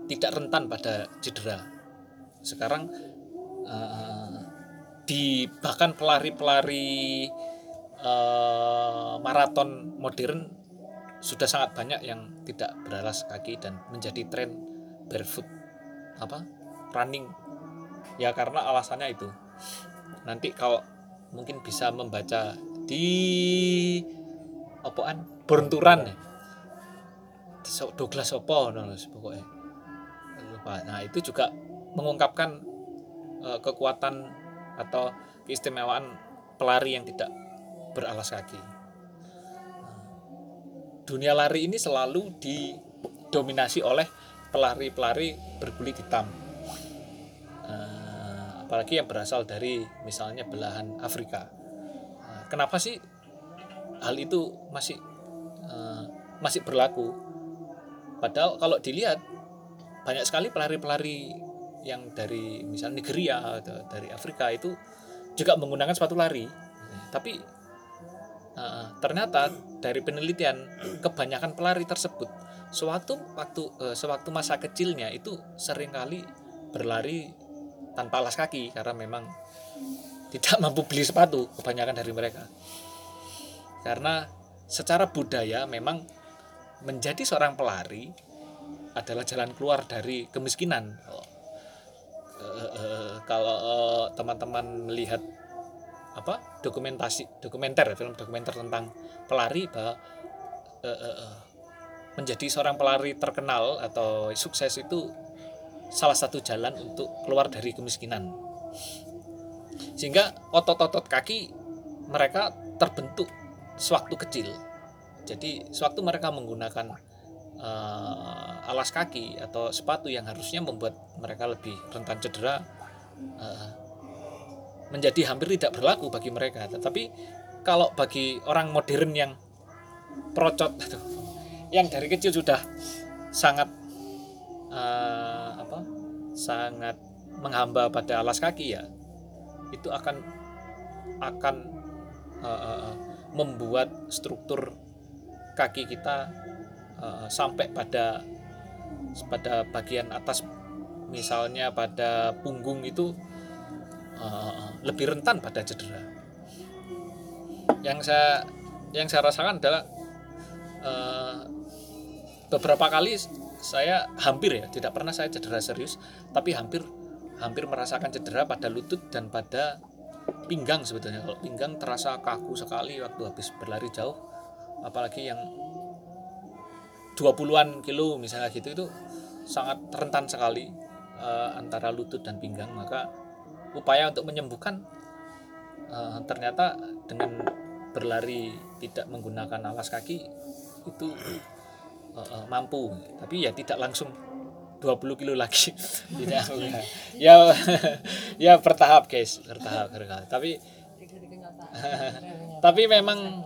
tidak rentan pada cedera. Sekarang eh, di bahkan pelari-pelari eh, maraton modern sudah sangat banyak yang tidak beralas kaki dan menjadi tren barefoot apa running. Ya karena alasannya itu. Nanti kalau mungkin bisa membaca di apaan? Bornturan. So- Douglas Sopo no, pokoknya. Lupa. Nah itu juga mengungkapkan eh, kekuatan atau keistimewaan pelari yang tidak beralas kaki dunia lari ini selalu didominasi oleh pelari-pelari berkulit hitam. Eh, apalagi yang berasal dari misalnya belahan Afrika. Eh, kenapa sih hal itu masih eh, masih berlaku? Padahal kalau dilihat banyak sekali pelari-pelari yang dari misalnya Nigeria atau dari Afrika itu juga menggunakan sepatu lari. Tapi ternyata dari penelitian kebanyakan pelari tersebut sewaktu waktu eh, sewaktu masa kecilnya itu sering kali berlari tanpa alas kaki karena memang tidak mampu beli sepatu kebanyakan dari mereka. Karena secara budaya memang menjadi seorang pelari adalah jalan keluar dari kemiskinan. Eh, eh, kalau teman-teman melihat apa dokumentasi dokumenter film dokumenter tentang pelari bahwa eh, eh, eh, menjadi seorang pelari terkenal atau sukses itu salah satu jalan untuk keluar dari kemiskinan. Sehingga otot-otot kaki mereka terbentuk sewaktu kecil. Jadi sewaktu mereka menggunakan eh, alas kaki atau sepatu yang harusnya membuat mereka lebih rentan cedera menjadi hampir tidak berlaku bagi mereka. Tetapi kalau bagi orang modern yang procot aduh, yang dari kecil sudah sangat eh, apa sangat menghamba pada alas kaki ya itu akan akan eh, eh, membuat struktur kaki kita eh, sampai pada pada bagian atas misalnya pada punggung itu eh, lebih rentan pada cedera. Yang saya yang saya rasakan adalah eh, beberapa kali saya hampir ya tidak pernah saya cedera serius tapi hampir hampir merasakan cedera pada lutut dan pada pinggang sebetulnya. Kalau pinggang terasa kaku sekali waktu habis berlari jauh apalagi yang 20-an kilo misalnya gitu itu sangat rentan sekali eh, antara lutut dan pinggang. Maka upaya untuk menyembuhkan eh, ternyata dengan berlari tidak menggunakan alas kaki itu eh, eh, mampu. Tapi ya tidak langsung 20 kilo lagi. Tidak. Ya ya bertahap guys bertahap tapi tapi memang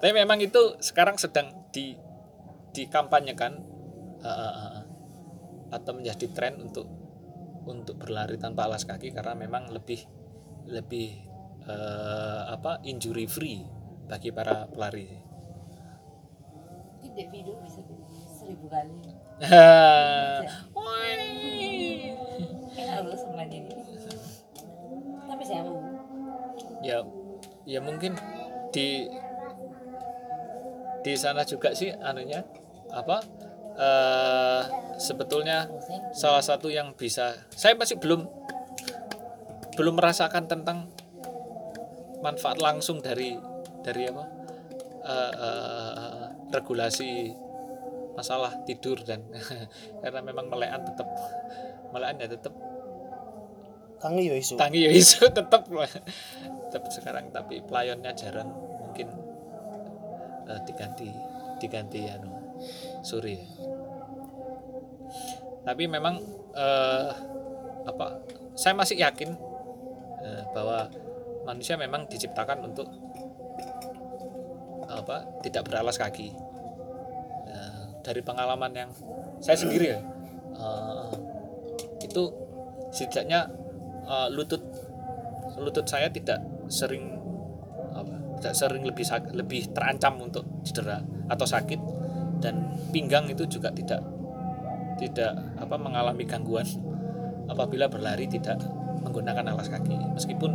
tapi memang itu sekarang sedang di dikampanyekan eh, eh, eh, atau menjadi tren untuk untuk berlari tanpa alas kaki karena memang lebih lebih eh, apa injury free bagi para pelari. Video bisa seribu kali. Harus semuanya ini. Tapi saya mau. ya ya mungkin di di sana juga sih anunya apa eh sebetulnya salah satu yang bisa saya masih belum belum merasakan tentang manfaat langsung dari dari apa? Eh, eh, regulasi masalah tidur dan karena memang melekan tetap melekan ya tetap tangi yo isu. Tangi ya isu tetap tetap sekarang tapi pelayannya jarang mungkin eh, diganti diganti anu sore tapi memang eh, apa saya masih yakin eh, bahwa manusia memang diciptakan untuk apa tidak beralas kaki. Eh, dari pengalaman yang saya sendiri ya eh, itu setidaknya eh, lutut lutut saya tidak sering apa, tidak sering lebih lebih terancam untuk cedera atau sakit dan pinggang itu juga tidak tidak apa mengalami gangguan apabila berlari tidak menggunakan alas kaki. Meskipun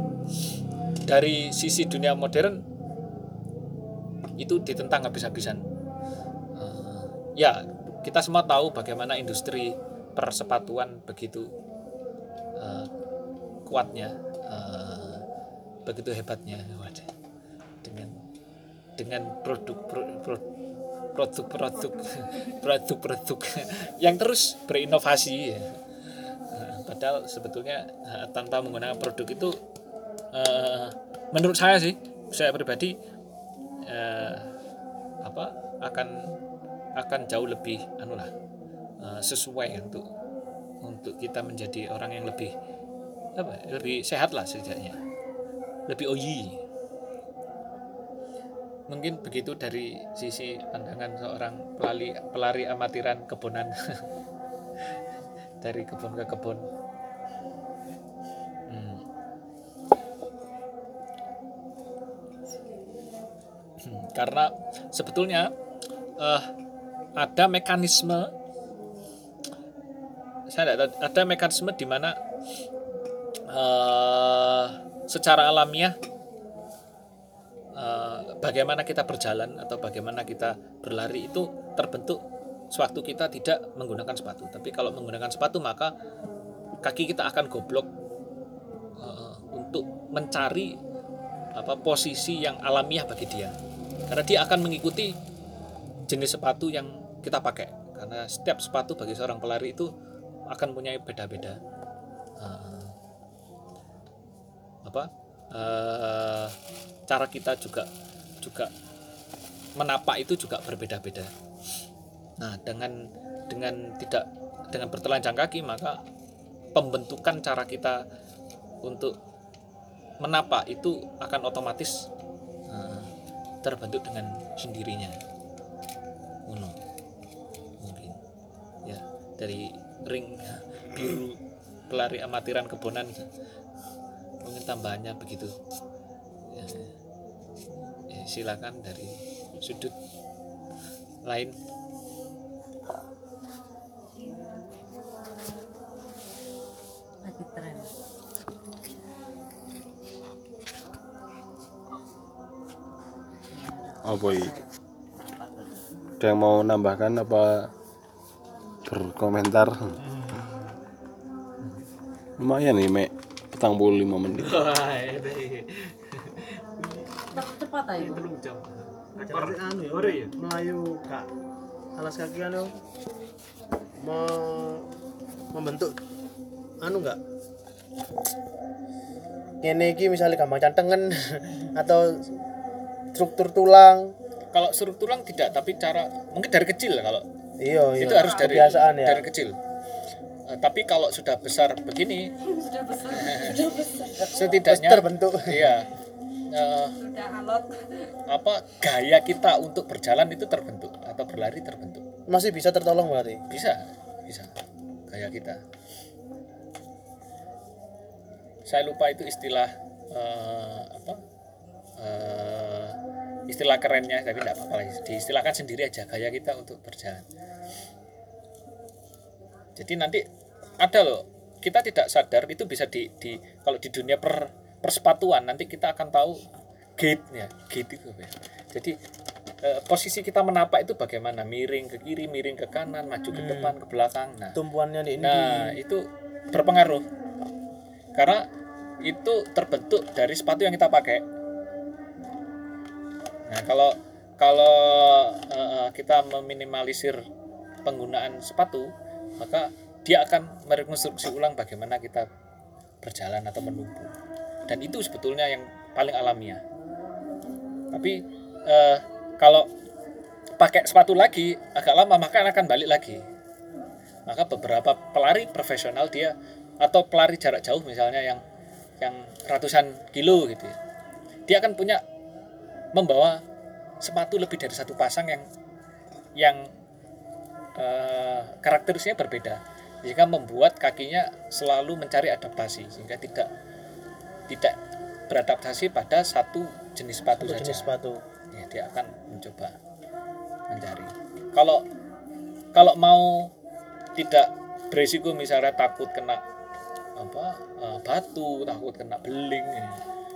dari sisi dunia modern itu ditentang habis-habisan. Eh, ya kita semua tahu bagaimana industri persepatuan begitu eh, kuatnya eh, begitu hebatnya. Dengan dengan produk pro- pro- produk-produk produk-produk yang terus berinovasi. Ya. Padahal sebetulnya eh, tanpa menggunakan produk itu eh, menurut saya sih saya pribadi eh, apa akan akan jauh lebih anu lah sesuai untuk untuk kita menjadi orang yang lebih apa lebih sehat lah setidaknya. Lebih oyi mungkin begitu dari sisi pandangan seorang pelari pelari amatiran kebonan dari kebun ke kebun Hmm. Hmm, karena sebetulnya eh, ada mekanisme saya tidak ada mekanisme di mana eh, secara alamiah eh, bagaimana kita berjalan atau bagaimana kita berlari itu terbentuk sewaktu kita tidak menggunakan sepatu. Tapi kalau menggunakan sepatu maka kaki kita akan goblok eh, untuk mencari apa posisi yang alamiah bagi dia. Karena dia akan mengikuti jenis sepatu yang kita pakai. Karena setiap sepatu bagi seorang pelari itu akan punya beda-beda. Eh, apa eh, cara kita juga juga menapak itu juga berbeda-beda. Nah, dengan dengan tidak dengan bertelanjang kaki maka pembentukan cara kita untuk menapak itu akan otomatis eh, terbentuk dengan sendirinya. Uno. Mungkin ya dari ring biru pelari amatiran kebonan mungkin tambahannya begitu silakan dari sudut lain lagi tren apa iki? Ada yang mau nambahkan apa berkomentar? Lumayan nih, Mek. Petang puluh lima menit. Cepat aja Telung jam. Anu ya, Ore ya? Melayu kak alas kaki anu me- membentuk anu enggak Ngene iki misalnya gampang cantengen atau struktur tulang. kalau struktur tulang tidak tapi cara mungkin dari kecil kalau Iya, iya. itu harus dari kebiasaan ya. dari kecil Eh, tapi kalau sudah besar begini sudah besar setidaknya terbentuk. iya eh, sudah alot. Apa gaya kita untuk berjalan itu terbentuk atau berlari terbentuk? Masih bisa tertolong berarti. bisa bisa. Gaya kita. Saya lupa itu istilah eh, apa? Eh, istilah kerennya tapi tidak apa-apa diistilahkan sendiri aja gaya kita untuk berjalan. Jadi nanti ada loh. Kita tidak sadar itu bisa di, di kalau di dunia per persepatuan nanti kita akan tahu gate-nya gate itu apa ya. jadi eh, posisi kita menapak itu bagaimana miring ke kiri miring ke kanan maju ke depan ke belakang nah Tumpuannya di ini. Nah, itu berpengaruh. Karena itu terbentuk dari sepatu yang kita pakai. Nah, kalau kalau eh, kita meminimalisir penggunaan sepatu, maka dia akan merekonstruksi ulang bagaimana kita berjalan atau menumpu. Dan itu sebetulnya yang paling alamiah. Tapi eh, kalau pakai sepatu lagi agak lama maka akan balik lagi maka beberapa pelari profesional dia atau pelari jarak jauh misalnya yang yang ratusan kilo gitu ya. Dia akan punya membawa sepatu lebih dari satu pasang yang yang eh, karakteristiknya berbeda sehingga membuat kakinya selalu mencari adaptasi sehingga tidak tidak beradaptasi pada satu jenis sepatu Satu saja jenis sepatu. ya, dia akan mencoba mencari kalau kalau mau tidak beresiko misalnya takut kena apa eh, batu takut kena beling ya,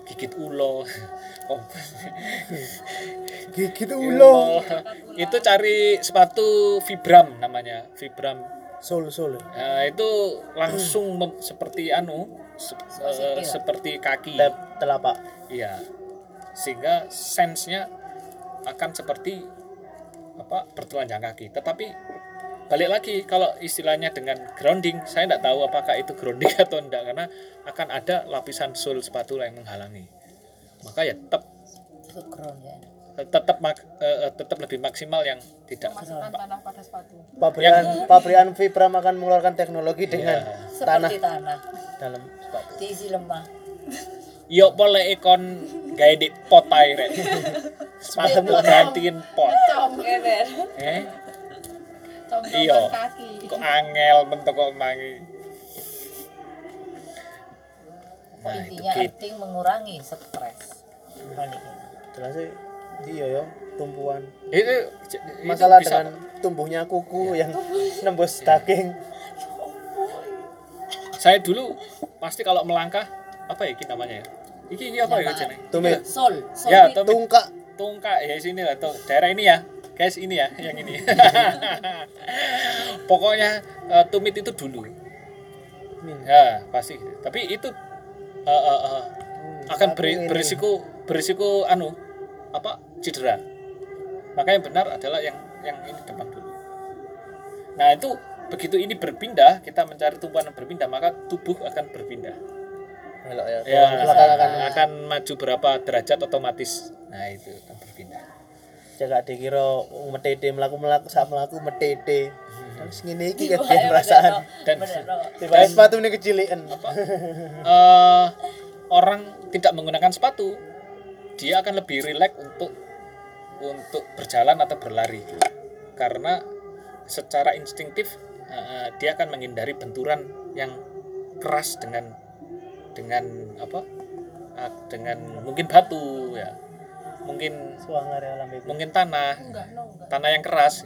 gigit ulo oh, Gigit ulo. itu cari sepatu vibram namanya vibram Sol sol. Nah, itu langsung mem- seperti anu se- eh, seperti kaki telapak. Iya. Sehingga sensenya akan seperti apa bertelanjang kaki. Tetapi balik lagi kalau istilahnya dengan grounding, saya tidak tahu apakah itu grounding atau tidak karena akan ada lapisan sole sepatu yang menghalangi. Maka ya tetap ground ya. Tetap mak- eh, eh, tetap lebih maksimal yang tidak Masukkan tanah pada sepatu. Pabrikan pabrikan Vibram akan mengeluarkan teknologi dengan tanah Seperti tanah. dalam sepatu. Diisi lemah. Yo boleh ikon gawe di pot rek. Sepatu gantiin pot. Eh, Iya. kok angel bentuk kok mangi. Nah, Intinya gitu. earthing mengurangi stres. Ini. Jelas sih iya ya tumpuan. Itu, itu Masalah bisa- dengan tumbuhnya kuku yang nembus daging. saya dulu pasti kalau melangkah apa ya ini namanya ya? Iki ini apa ya jenenge? Tumit. Sol, sol. Ya, tumit. Tungkak. Tungkak ya sini lah tuh. Daerah ini ya. Guys, ini ya yang ini. Pokoknya eh, tumit itu dulu. Ya, pasti. Tapi itu eh, eh, eh, akan beri- berisiko berisiko anu apa cedera. Maka yang benar adalah yang yang ini depan dulu. Nah itu begitu ini berpindah kita mencari tumpuan yang berpindah maka tubuh akan berpindah. Elok ya. Ya Belakang akan akan maju berapa derajat otomatis. Nah itu akan berpindah. jaga dikira metete melaku-melaku sak melaku metete. Terus ngene iki Iya, kan perasaan. Dan Tiba sepatu ini kecilian. eh, orang tidak menggunakan sepatu dia akan lebih rileks untuk untuk berjalan atau berlari. Karena secara instinktif eh, dia akan menghindari benturan yang keras dengan dengan apa? Eh, dengan mungkin batu ya. Mungkin mungkin tanah. Tanah yang keras.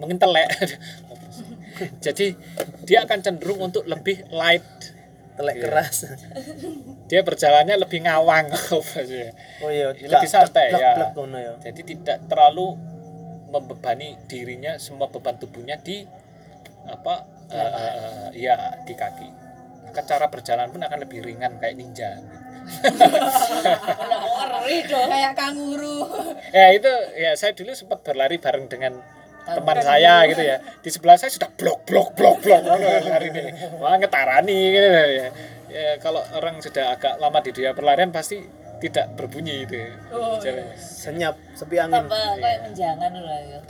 Mungkin telek. Jadi dia akan cenderung untuk lebih light Telek keras. dia berjalannya lebih ngawang Oh iya, Lebih santai, ya. Blek ngono ya. jadi tidak terlalu membebani dirinya semua beban tubuhnya di apa eh, ya di kaki maka cara berjalan pun akan lebih ringan kayak ninja Kayak kanguru. ya itu ya saya dulu sempat berlari bareng dengan teman saya. gitu ya. Di sebelah saya sudah blok blok blok blok lari ini. Wah ngetarani gitu ya. ya kalau orang sudah agak lama di dunia perlarian pasti tidak berbunyi itu Jalan. Senyap, sepi angin. tambah kayak menjangan lah ya.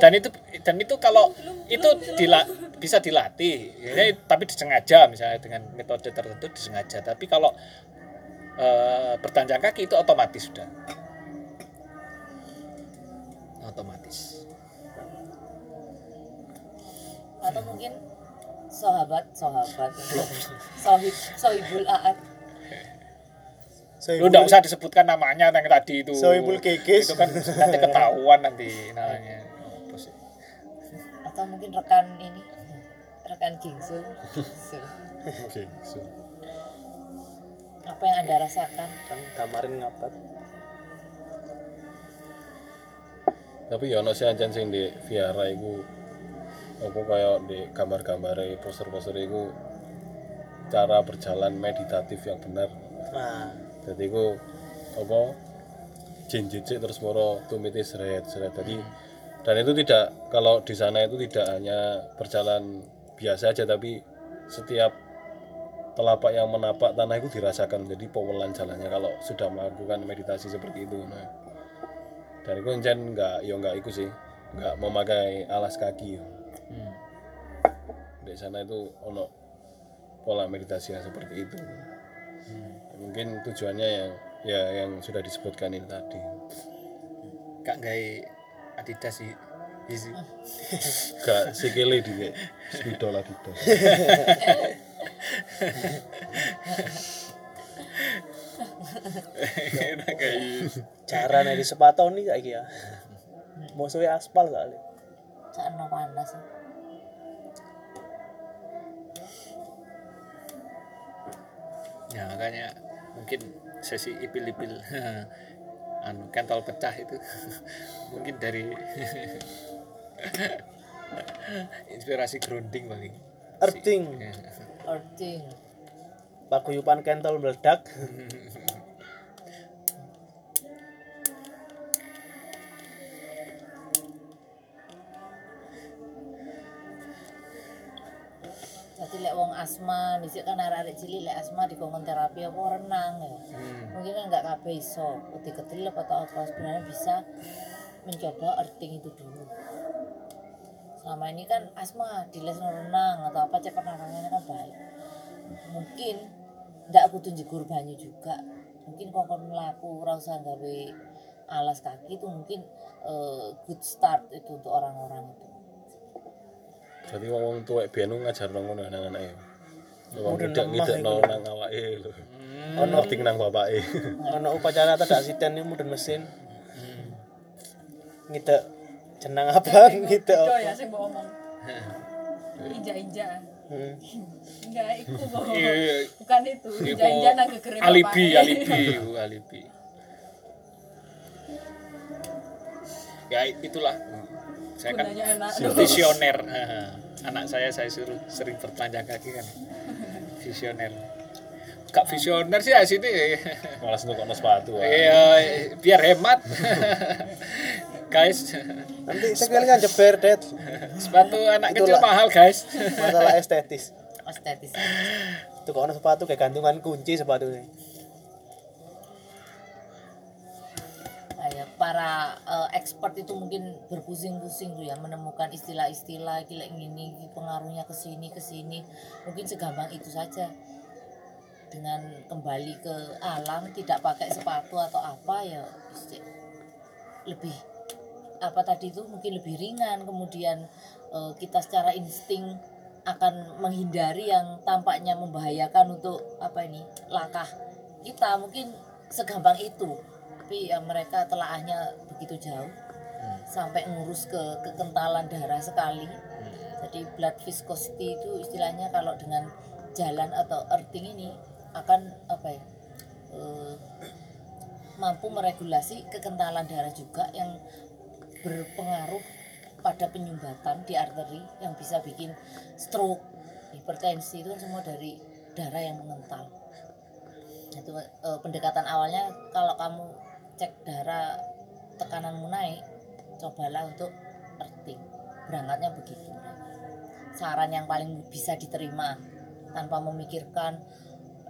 dan itu dan itu kalau itu dila, bisa dilatih. Ya, tapi disengaja misalnya dengan metode tertentu disengaja. Tapi kalau eh, bertanjang kaki itu otomatis sudah. Otomatis Atau mungkin sahabat, sahabat. Sohib, sohibul aat. lu nggak usah disebutkan namanya yang tadi itu Sohibul Kekes. itu kan nanti ketahuan nanti namanya? Atau mungkin rekan ini, rekan gingsul. Oke, so. Apa yang anda rasakan? Kan kamarin ngapat. Tapi ya ono sih ancen sing di Viara iku apa kayak di gambar-gambar poster-poster iku cara berjalan meditatif yang benar. Nah, Jadi iku apa jinjit terus moro tumite seret seret tadi dan itu tidak kalau di sana itu tidak hanya berjalan biasa aja tapi setiap telapak yang menapak tanah itu dirasakan. Jadi pewelan jalannya kalau sudah melakukan meditasi seperti itu. Nah dan itu nggak ya nggak itu sih. Nggak memakai alas kaki di sana itu ono pola meditasi yang seperti itu. Mungkin tujuannya yang ya yang sudah disebutkan ini tadi. Gak gawe Adidas sih. Isi gak sikile di spidol kayak Cara nih di sepatu nih kayak ya. Musuhnya aspal kali. Sakno panas. ya makanya mungkin sesi ipil-ipil anu kentol pecah itu mungkin dari inspirasi grounding paling Earthing. Ya. Earthing. Paguyupan kentol meledak. Lek wong asma, dhisik kan arek-arek cilik lek asma dikongkon terapi apa renang ya. Mungkin kan nggak kabeh iso, uti ketelep atau apa sebenarnya bisa mencoba earthing itu dulu. Selama ini kan asma di les renang atau apa cek pernafasannya kan baik. Mungkin ndak butuh jegur banyu juga. Mungkin kongkon melaku ora usah gawe alas kaki itu mungkin eh, good start itu untuk orang-orang itu. Jadi wong wong tua biyen ngajar nang ngono nang anake wong ngidak iku. nang awake lho ono ting nang bapake Ono upacara tak asisten ini mudun mesin. Ngidek jenang apa ngidek apa. ya sing mbok omong. Hmm. Enggak, itu kok. Iya, iya. Bukan itu. Iku Inja-inja nang gegere alibi alibi iku, alibi ya itulah saya kan visioner. Anak saya saya suruh sering bertelanjang kaki kan. Visioner. Gak visioner sih ya sini malas untuk ono sepatu iya biar hemat. Guys. Nanti sekali kan jeber det. sepatu anak kecil Itulah. mahal guys. Masalah estetis. Estetis. Tuh kalau sepatu kayak gantungan kunci sepatu ini. kayak para eh, expert itu mungkin berpusing-pusing tuh ya menemukan istilah-istilah gila gini pengaruhnya ke sini ke sini. Mungkin segampang itu saja. Dengan kembali ke alam tidak pakai sepatu atau apa ya lebih apa tadi itu mungkin lebih ringan. Kemudian eh, kita secara insting akan menghindari yang tampaknya membahayakan untuk apa ini langkah kita. Mungkin segampang itu tapi ya mereka telaahnya begitu jauh sampai ngurus ke kekentalan darah sekali. Jadi blood viscosity itu istilahnya kalau dengan jalan atau earthing ini akan apa ya eh, mampu meregulasi kekentalan darah juga yang berpengaruh pada penyumbatan di arteri yang bisa bikin stroke, hipertensi itu kan semua dari darah yang mengental. Itu eh, pendekatan awalnya kalau kamu cek darah tekananmu naik, cobalah untuk earthing. Berangkatnya begitu. Saran yang paling bisa diterima tanpa memikirkan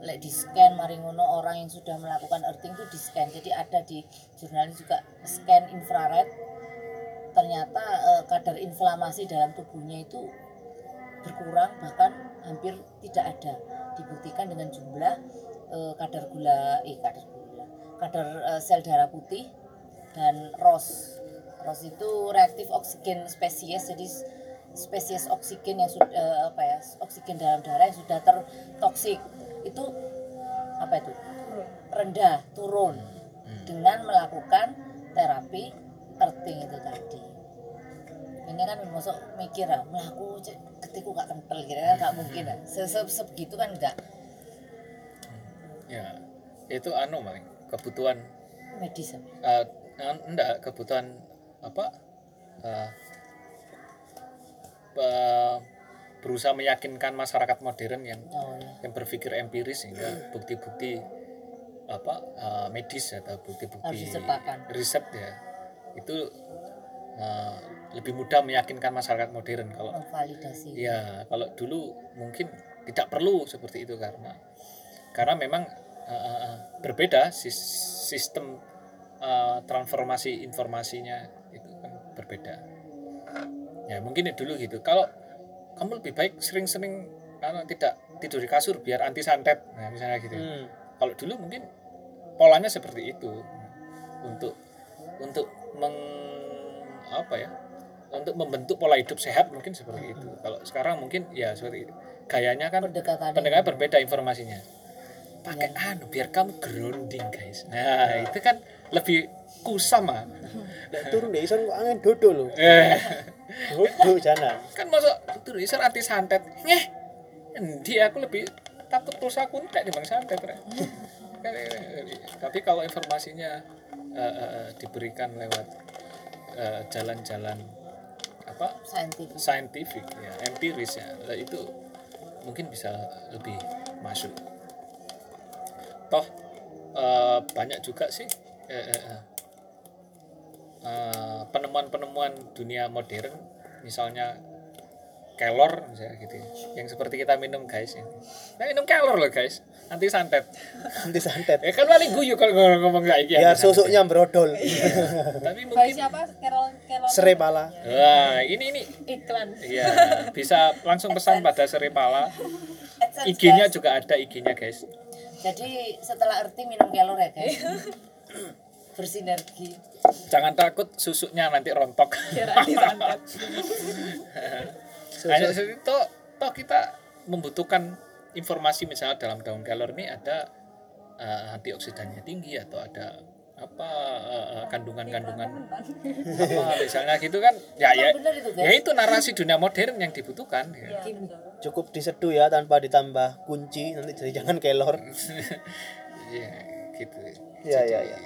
lek di scan mari orang yang sudah melakukan earthing itu di scan jadi ada di jurnal juga scan infrared ternyata eh, kadar inflamasi dalam tubuhnya itu berkurang bahkan hampir tidak ada dibuktikan dengan jumlah eh, kadar gula eh kadar gula kadar eh, sel darah putih dan ROS. ROS itu reaktif oksigen spesies jadi spesies oksigen yang sudah apa ya oksigen dalam darah yang sudah tertoksik. Itu apa itu? Rendah turun. Dengan melakukan terapi earthing itu tadi. Ini kan masuk mikir ah melaku cek ketiku gak kental gitu kan gak mungkin ah se -se sebegitu kan enggak ya itu anu paling kebutuhan. Medis en- enggak kebutuhan apa? Pe- berusaha meyakinkan masyarakat modern yang oh ya yang berpikir empiris sehingga bukti-bukti apa eh, medis atau bukti-bukti riset ya itu eh, lebih mudah meyakinkan masyarakat modern kalau Ya, kalau dulu mungkin tidak perlu seperti itu karena karena memang uh, berbeda sis- sistem uh, transformasi informasinya itu kan berbeda. Ya mungkin dulu gitu. Kalau kamu lebih baik sering-sering karena tidak tidur di kasur biar anti santet nah misalnya gitu Hmm. kalau dulu mungkin polanya seperti itu untuk untuk meng apa ya untuk membentuk pola hidup sehat mungkin seperti itu kalau sekarang mungkin ya seperti itu. gayanya kan pendekatannya berbeda informasinya pakai anu biar kamu grounding guys. Nah itu kan lebih kusam ah. Nek turun deh ison kok angin dodo lho. eh. Dodo jana. kan masuk tulisan anti santet. Ngeh endi aku lebih takut pulsa aku entek dibanding santet Rek. Kan, tapi kalau informasinya eh, eh, diberikan lewat eh, jalan-jalan apa? Saintifik. Saintifik ya empiris ya. Lah itu mungkin bisa lebih masuk toh eh, banyak juga sih eh, eh, eh, eh, penemuan-penemuan dunia modern misalnya kelor misalnya gitu ya. yang seperti kita minum guys ini. nah, minum kelor loh guys anti santet Nanti santet. ya kan paling guyu kalau ngomong, ngomong kayak gini Biar susuknya brodol. tapi Bayi mungkin siapa? Carol Carol Serai pala. wah ini ini iklan. Iya, bisa langsung pesan pada Seripala. AdSense, IG-nya juga ada IG-nya, guys. Jadi setelah erti minum kelor ya guys bersinergi Jangan takut susuknya nanti rontok. Santet. Hanya itu toh, kita membutuhkan informasi misalnya dalam daun kelor ini ada eh, antioksidannya tinggi atau ada apa eh, eh, kandungan-kandungan apa misalnya gitu kan ya ya ya itu narasi dunia modern yang dibutuhkan ya. Cukup diseduh ya tanpa ditambah kunci nanti jadi jangan kelor. Iya, gitu. Iya iya iya.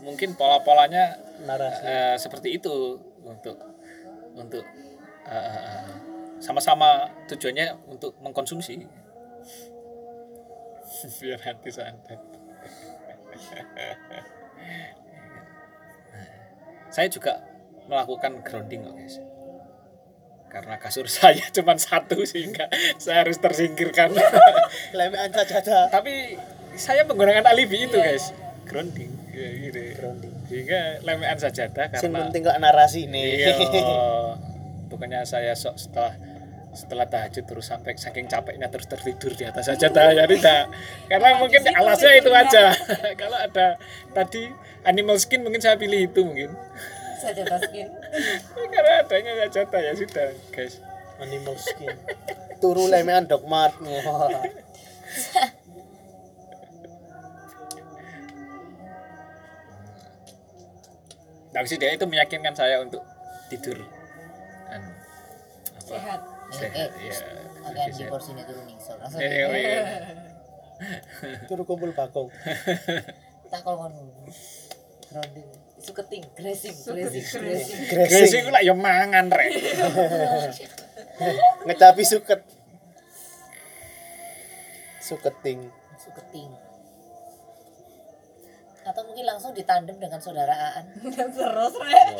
Mungkin pola-polanya Narasi. eh, seperti itu untuk untuk eh, eh, sama-sama tujuannya untuk mengkonsumsi biar hati santet saya juga melakukan grounding kok guys karena kasur saya cuma satu sehingga saya harus tersingkirkan. Lemean saja tapi saya menggunakan alibi itu guys. Grounding ya, gitu. Grounding. sehingga lemean sajadah Sing karena penting kok narasi nih. iya. Bukannya saya sok setelah setelah tahajud terus sampai saking capeknya terus tertidur di atas sajadah ya tidak karena mungkin alasnya itu aja. Kalau ada tadi animal skin mungkin saya pilih itu mungkin saja taskin karena adanya sajadah ya sudah guys Animal skin. Turu lemean dogmat. Wah. tapi sih dia itu meyakinkan saya untuk tidur anu, apa Sehat. sehat ya akan di porsi ini turun nih so langsung Iya. Turu kumpul bakong. tak kalau ngono grounding suketing grazing grazing grazing Gresik Gresing. ku lah ya mangan rek. Ngecapi suket. Suketing. suketing atau mungkin langsung ditandem dengan saudara Aan Terus rek.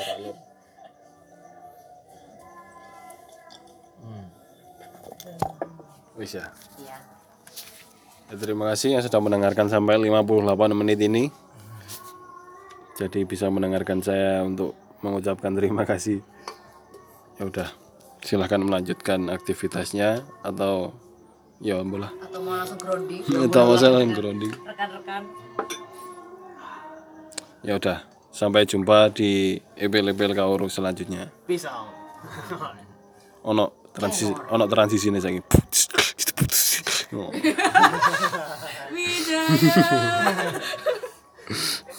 Wis ya. iya Ya, terima kasih yang sudah mendengarkan sampai 58 menit ini. Jadi bisa mendengarkan saya untuk mengucapkan terima kasih. Ya udah, silahkan melanjutkan aktivitasnya atau ya ambil lah. atau mau langsung grounding Itu masalah yang grounding. Rekan-rekan. Ya udah, sampai jumpa di epil-epil kauru selanjutnya. Pisau. Ono transisi, ono transisi nih saya Oh. Widaya.